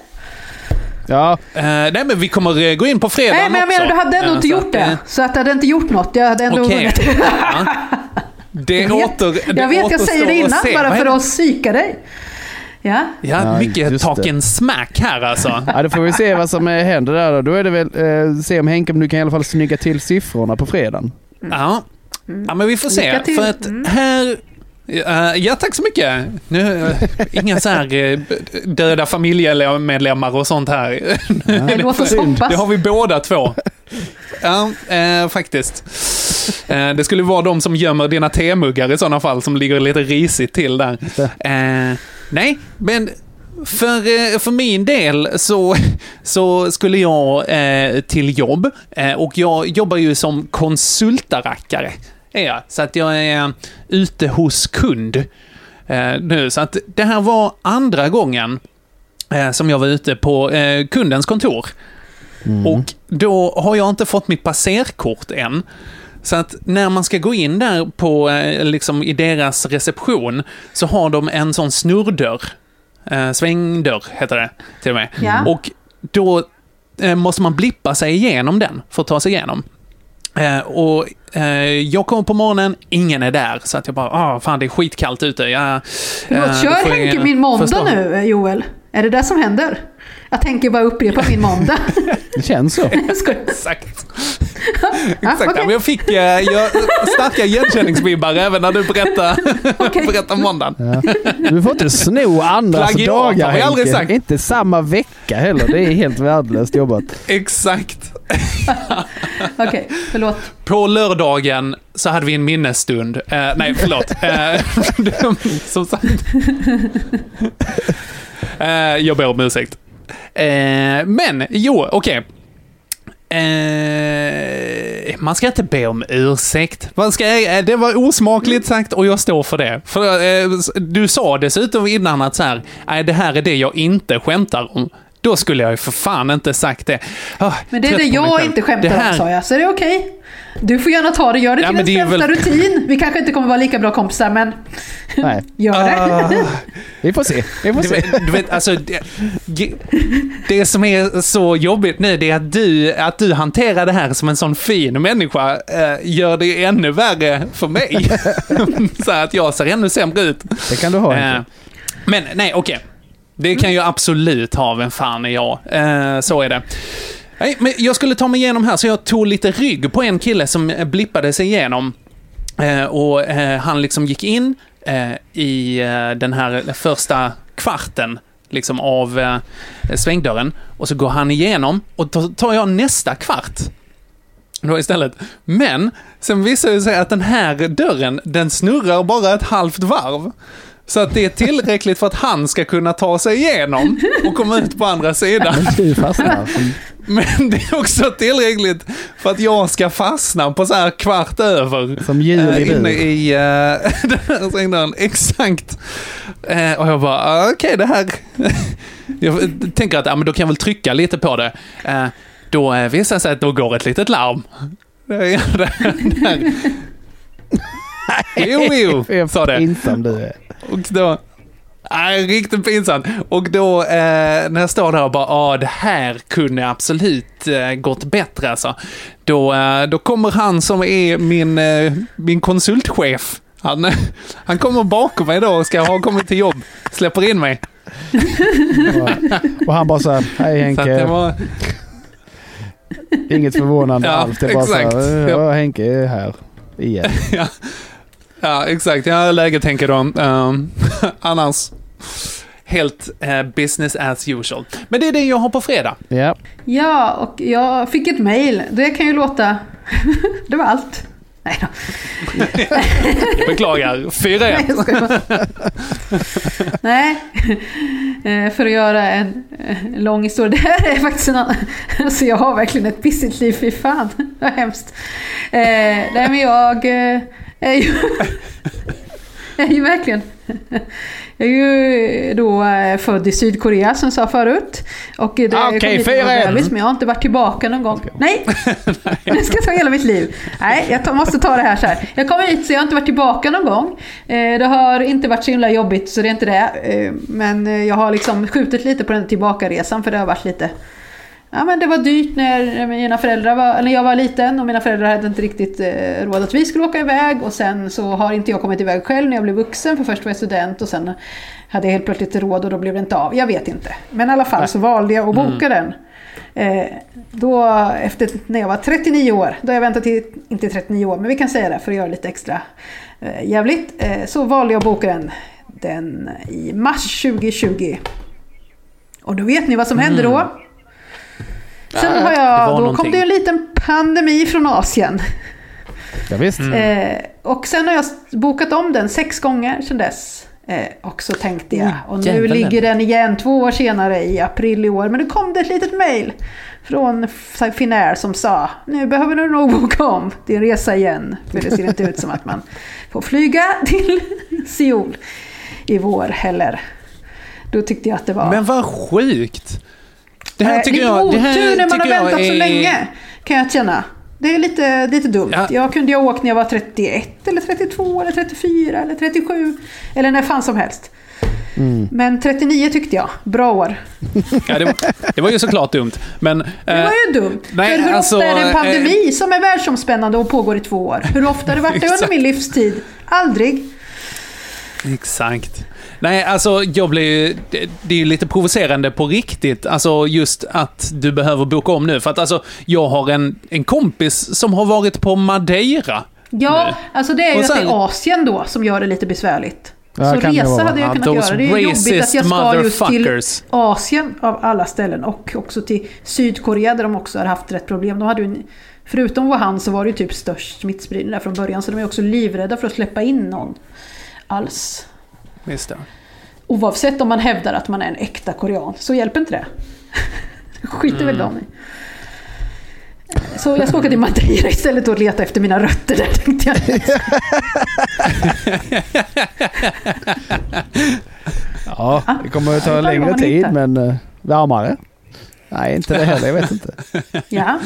Ja, eh, nej, men vi kommer eh, gå in på fredagen Nej, men jag menar, du hade ändå Eh, inte gjort att, det. Så att det hade inte gjort något. Jag hade ändå Okej. vunnit. Ja. Det Jag vet, åter, det jag, vet jag säger det innan bara för att psyka dig. Ja. Ja, Ja, mycket just talk det. and smack här alltså. ja, då får vi se vad som händer där då. Då är det väl eh, se om Henke om du kan i alla fall snygga till siffrorna på fredagen. Ja. ja, men vi får se. För att Mm. här... eh, ja, tack så mycket. Nu, uh, inga så här eh, döda familjemedlemmar och sånt här. Det låt oss hoppas. Det har vi båda två. Ja, faktiskt. Det skulle vara de som gömmer dina temuggar i sådana fall, som ligger lite risigt till där. Nej, men för, för min del så, så skulle jag till jobb och jag jobbar ju som konsultarackare. Är jag. Så att jag är ute hos kund eh, nu. Så att det här var andra gången eh, som jag var ute på eh, kundens kontor. Och då har jag inte fått mitt passerkort än. Så att när man ska gå in där på, eh, liksom i deras reception, så har de en sån snurrdörr. Eh, svängdörr heter det till och med. Ja. Och då eh, måste man blippa sig igenom den för att ta sig igenom. Eh, och eh, jag kommer på morgonen, ingen är där, så att jag bara, ah, fan det är skitkallt ute. Jag, Förlåt, eh, kör jag Henke min måndag förstå. nu, Joel? Är det det som händer? Att Henke bara upprepar min måndag? Det känns så. Jag. Exakt. Ja, Exakt. okej. Ja, men jag fick eh, jag, starka igenkänningsvibbar även när du berättar, Okej. berättar måndagen. Ja. Du får inte sno andras Plagiat dagar har jag aldrig Henke. sagt. Inte samma vecka heller. Det är helt värdelöst jobbat. Exakt. Okej, förlåt. På lördagen så hade vi en minnesstund. Eh, nej, förlåt. Eh, som sagt. Eh, jag ber om ursäkt. Eh, men, jo, okej. Eh, man ska inte be om ursäkt. Man ska, eh, det var osmakligt sagt och jag står för det. För, eh, du sa dessutom innan att så här, nej det här är det jag inte skämtar om. Då skulle jag ju för fan inte sagt det. Ah, Men det är det jag inte skämtar Det här- om, sa jag. Så det är okej. Du får gärna ta det. Gör det Ja, till det är sämsta väl- rutin. Vi kanske inte kommer vara lika bra kompisar, men Nej. gör det. Ah. Vi får se. Vi får Du se. vet, du vet alltså, det, det som är så jobbigt nu, det är att du, att du hanterar det här som en sån fin människa, eh, gör det ännu värre för mig. så att jag ser ännu sämre ut. Det kan du ha Eh, men nej, okej. Det kan jag absolut ha, vem fan är jag? Eh, så är det. Nej, men jag skulle ta mig igenom här, så jag tog lite rygg på en kille som blippade sig igenom. Eh, och eh, han liksom gick in eh, i eh, den här första kvarten liksom av eh, svängdörren. Och så går han igenom och då tar jag nästa kvart. Då istället. Men sen visar det sig att den här dörren, den snurrar bara ett halvt varv. Så att det är tillräckligt för att han ska kunna ta sig igenom och komma ut på andra sidan. Men det är också tillräckligt för att jag ska fastna på så här kvart över. Som djur i eh. Inne i uh, den här svängdörren. Exakt. Eh, och jag bara, ah, okej det här... jag tänker att, ja men då kan jag väl trycka lite på det. Eh, då uh, visar det sig att då går ett litet larm. Där, där, där. Jo, jo, sa det. Pinsam du är. Och då... Nej, riktigt pinsamt. Och då eh, när jag står där och bara, ja det här kunde absolut eh, gått bättre alltså. Då, eh, då kommer han som är min, eh, min konsultchef. Han, han kommer bakom mig då och ska ha kommit till jobb. Släpper in mig. Och han bara så här, hej Så Henke. var, Inget förvånande Ja, alls. Det är bara så exakt. här, Ja. ja, Henke är här igen. ja, ja, exakt. Ja, läget tänker de. Um, annars, helt eh, business as usual. Men det är det jag har på fredag. Ja. Ja, och jag fick ett mail. Det kan ju låta... det var allt. Nej då. Jag beklagar. 4-1. Nej, jag skojar bara. Nej, Eh, för att göra en eh, lång historia. Det här är faktiskt en annan... Alltså jag har verkligen ett pissigt liv, fy fan. Vad hemskt. Nej men jag är ju... Jag är ju verkligen... Jag är ju då eh, född i Sydkorea som jag sa förut. Och det Okej, kom lite fyra en. men jag har inte varit tillbaka någon gång. Nej! Jag ska ta hela mitt liv. Nej, jag måste ta det här så här. Jag kom hit så jag har inte varit tillbaka någon gång. Eh, Det har inte varit så himla jobbigt så det är inte det. Eh, Men jag har liksom skjutit lite på den tillbakaresan för det har varit lite Ja men det var dyrt när mina föräldrar var, när jag var liten och mina föräldrar hade inte riktigt eh, råd att vi skulle åka iväg och sen så har inte jag kommit iväg själv när jag blev vuxen för först var jag student och sen hade jag helt plötsligt råd och då blev det inte av. Jag vet inte. Men i alla fall så valde jag att boka den. Eh, då efter när jag var 39 år, då har jag väntat till, inte 39 år, men vi kan säga det för att göra lite extra eh, jävligt. Eh, så valde jag att boka den, den i mars 2020. Och då vet ni vad som hände då. Sen har jag, då kom någonting. det en liten pandemi från Asien. Ja, visst. Eh, och sen har jag bokat om den sex gånger sedan dess. Eh, och så tänkte jag, och nu jävlar. ligger den igen två år senare i april i år. Men det kom det ett litet mail från Finnair som sa, nu behöver du nog boka om din resa igen. För det ser inte ut som att man får flyga till Seoul i vår heller. Då tyckte jag att det var... Men vad sjukt! Det här Eh, tycker jag... Det här otur när man har väntat så är- länge, kan jag känna. Det är lite, lite dumt. Ja. Jag kunde ju ha åkt när jag var 31, eller 32, eller 34, eller 37. Eller när fan som helst. Mm. Men 39 tyckte jag. Bra år. Ja, det, det var ju såklart dumt. Men... Det var ju dumt. nej, För hur alltså, ofta är det en eh, pandemi som är världsomspännande och pågår i två år? Hur ofta har det varit det under min livstid? Aldrig. Exakt. Nej, alltså jag blir ju... Det, det är ju lite provocerande på riktigt, alltså just att du behöver boka om nu. För att alltså, jag har en, en kompis som har varit på Madeira. Ja, nu. alltså det är ju Och att det sen- är Asien då som gör det lite besvärligt. Ja, så resa hade jag Ja, kunnat göra. Det är jobbigt att jag ska just till. Asien av alla ställen och också till Sydkorea där de också har haft rätt problem. De hade ju en, förutom Wuhan så var det ju typ störst smittspridning där från början så de är också livrädda för att släppa in någon alls. Visst det. Oavsett om man hävdar att man är en äkta korean så hjälper inte det. Skiter väl de i. Så jag ska åka till Madeira istället och leta efter mina rötter där tänkte jag. Ja, det kommer att ta bara längre tid hittar. men eh, varmare. Nej, inte det heller. Jag vet inte. Ja.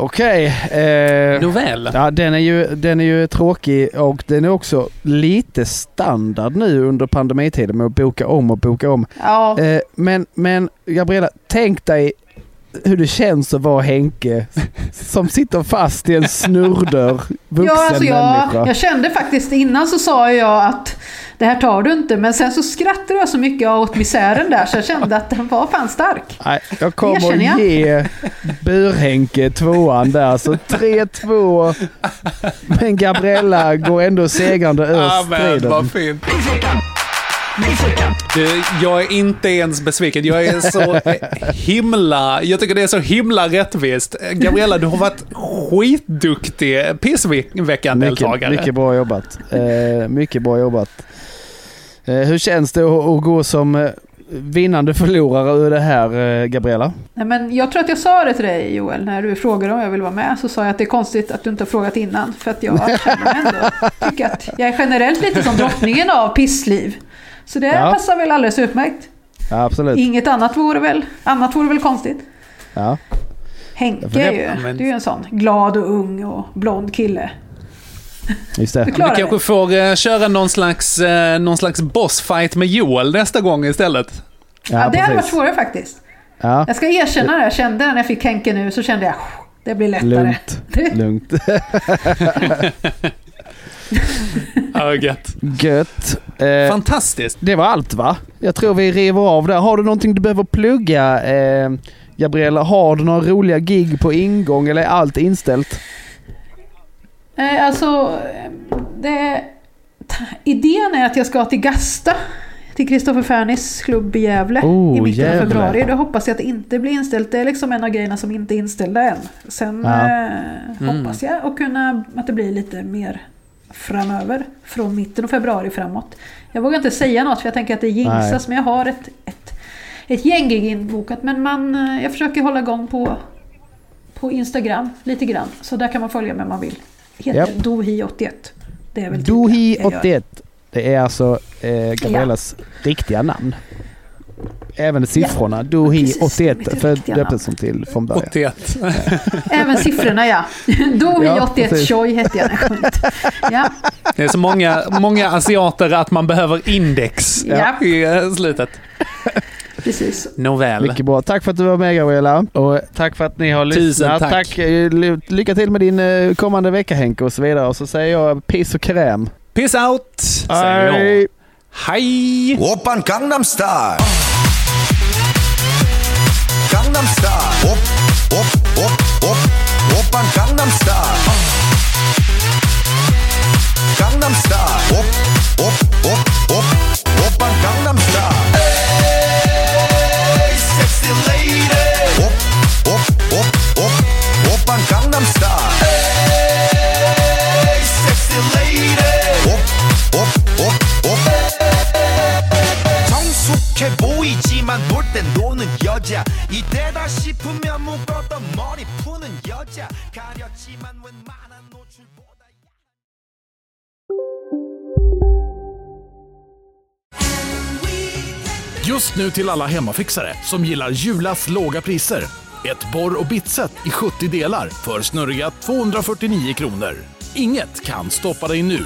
Okej. eh, Nåväl. Ja, den är, ju, den är ju tråkig och den är också lite standard nu under pandemitiden med att boka om och boka om. Ja. Eh, men, men Gabriella, tänk dig hur det känns att vara Henke som sitter fast i en snurrdörr, vuxen Ja, alltså jag, människa. jag kände faktiskt innan så sa jag att det här tar du inte. Men sen så skrattade jag så mycket åt misären där så jag kände att den var fan stark. Nej, jag kommer jag. att ge Bur-Henke tvåan där. Så 3-2. Men Gabriella går ändå segrande ur Ja, men striden. vad fint. Du, jag är inte ens besviken. Jag är så himla... Jag tycker det är så himla rättvist. Gabriella, du har varit skitduktig pissveckan-deltagare. Mycket, mycket bra jobbat. Eh, mycket bra jobbat. Eh, hur känns det att, att gå som eh, vinnande förlorare ur det här, eh, Gabriella? Nej, men jag tror att jag sa det till dig Joel, när du frågade om jag vill vara med. Så sa jag att det är konstigt att du inte har frågat innan. För att jag känner ändå, tycker att jag är generellt lite som drottningen av pissliv. Så det Ja. passar väl alldeles utmärkt. Ja, absolut. Inget annat vore väl, annat vore väl konstigt. Ja. Henke är ju, men- det är ju en sån glad och ung och blond kille. Just det. Du Du kanske det. får eh, köra någon slags, eh, någon slags bossfight med Joel nästa gång istället. Ja, det hade varit svårare faktiskt. Ja, Jag ska erkänna det, jag kände när jag fick Henke nu så kände jag det blir lättare. lugnt. Lugnt. Ja, gött. Gött. Eh, Fantastiskt. det var allt va? Jag tror vi river av där. Har du någonting du behöver plugga? Eh, Gabriella, har du några roliga gig på ingång eller är allt inställt? Eh, Alltså, det, idén är att jag ska till Gasta. Till Kristoffer Fernis klubb i Gävle Oh, i mitten Gävle. av februari. Då hoppas jag att det inte blir inställt. Det är liksom en av grejerna som inte är inställda än. Sen Ja. eh, Mm. hoppas jag att, kunna, att det blir lite mer framöver. Från mitten av februari framåt. Jag vågar inte säga något för jag tänker att det jinxas. Men jag har ett, ett, ett gäng gig inbokat. Men man, eh, jag försöker hålla igång på, på Instagram lite grann. Så där kan man följa mig om man vill. Heter Japp. Dohi81. Det är väl typ det jag gör. Dohi81. Det är alltså eh, Gabriellas riktiga namn. Även siffrorna, ja. Dohi 81 döptes hon till från början. 81. Även siffrorna ja. Dohi ja, 81 Choi hette jag. Ja. Det är så många, många asiater att man behöver index ja. i slutet. Precis. Nåväl. Mycket bra. Tack för att du var med Gabriella. Och tack för att ni har lyssnat. Tusen tack. tack. Eh, lycka till med din eh, kommande vecka Henke och så vidare. Och så säger jag peace och kräm. Peace out! Säger jag. Hej! Hoppan Gangnam Style! Op, op, op, oppa Gangnam Style. Gangnam Style. Op, op, op. 싶으면 묶었던 머리 푸는 여자 가렸지만 웬만한 노출보다 Just nu till alla hemmafixare som gillar Julas låga priser. Ett borr och bitset i 70 delar för snurriga 249 kronor. Inget kan stoppa dig nu.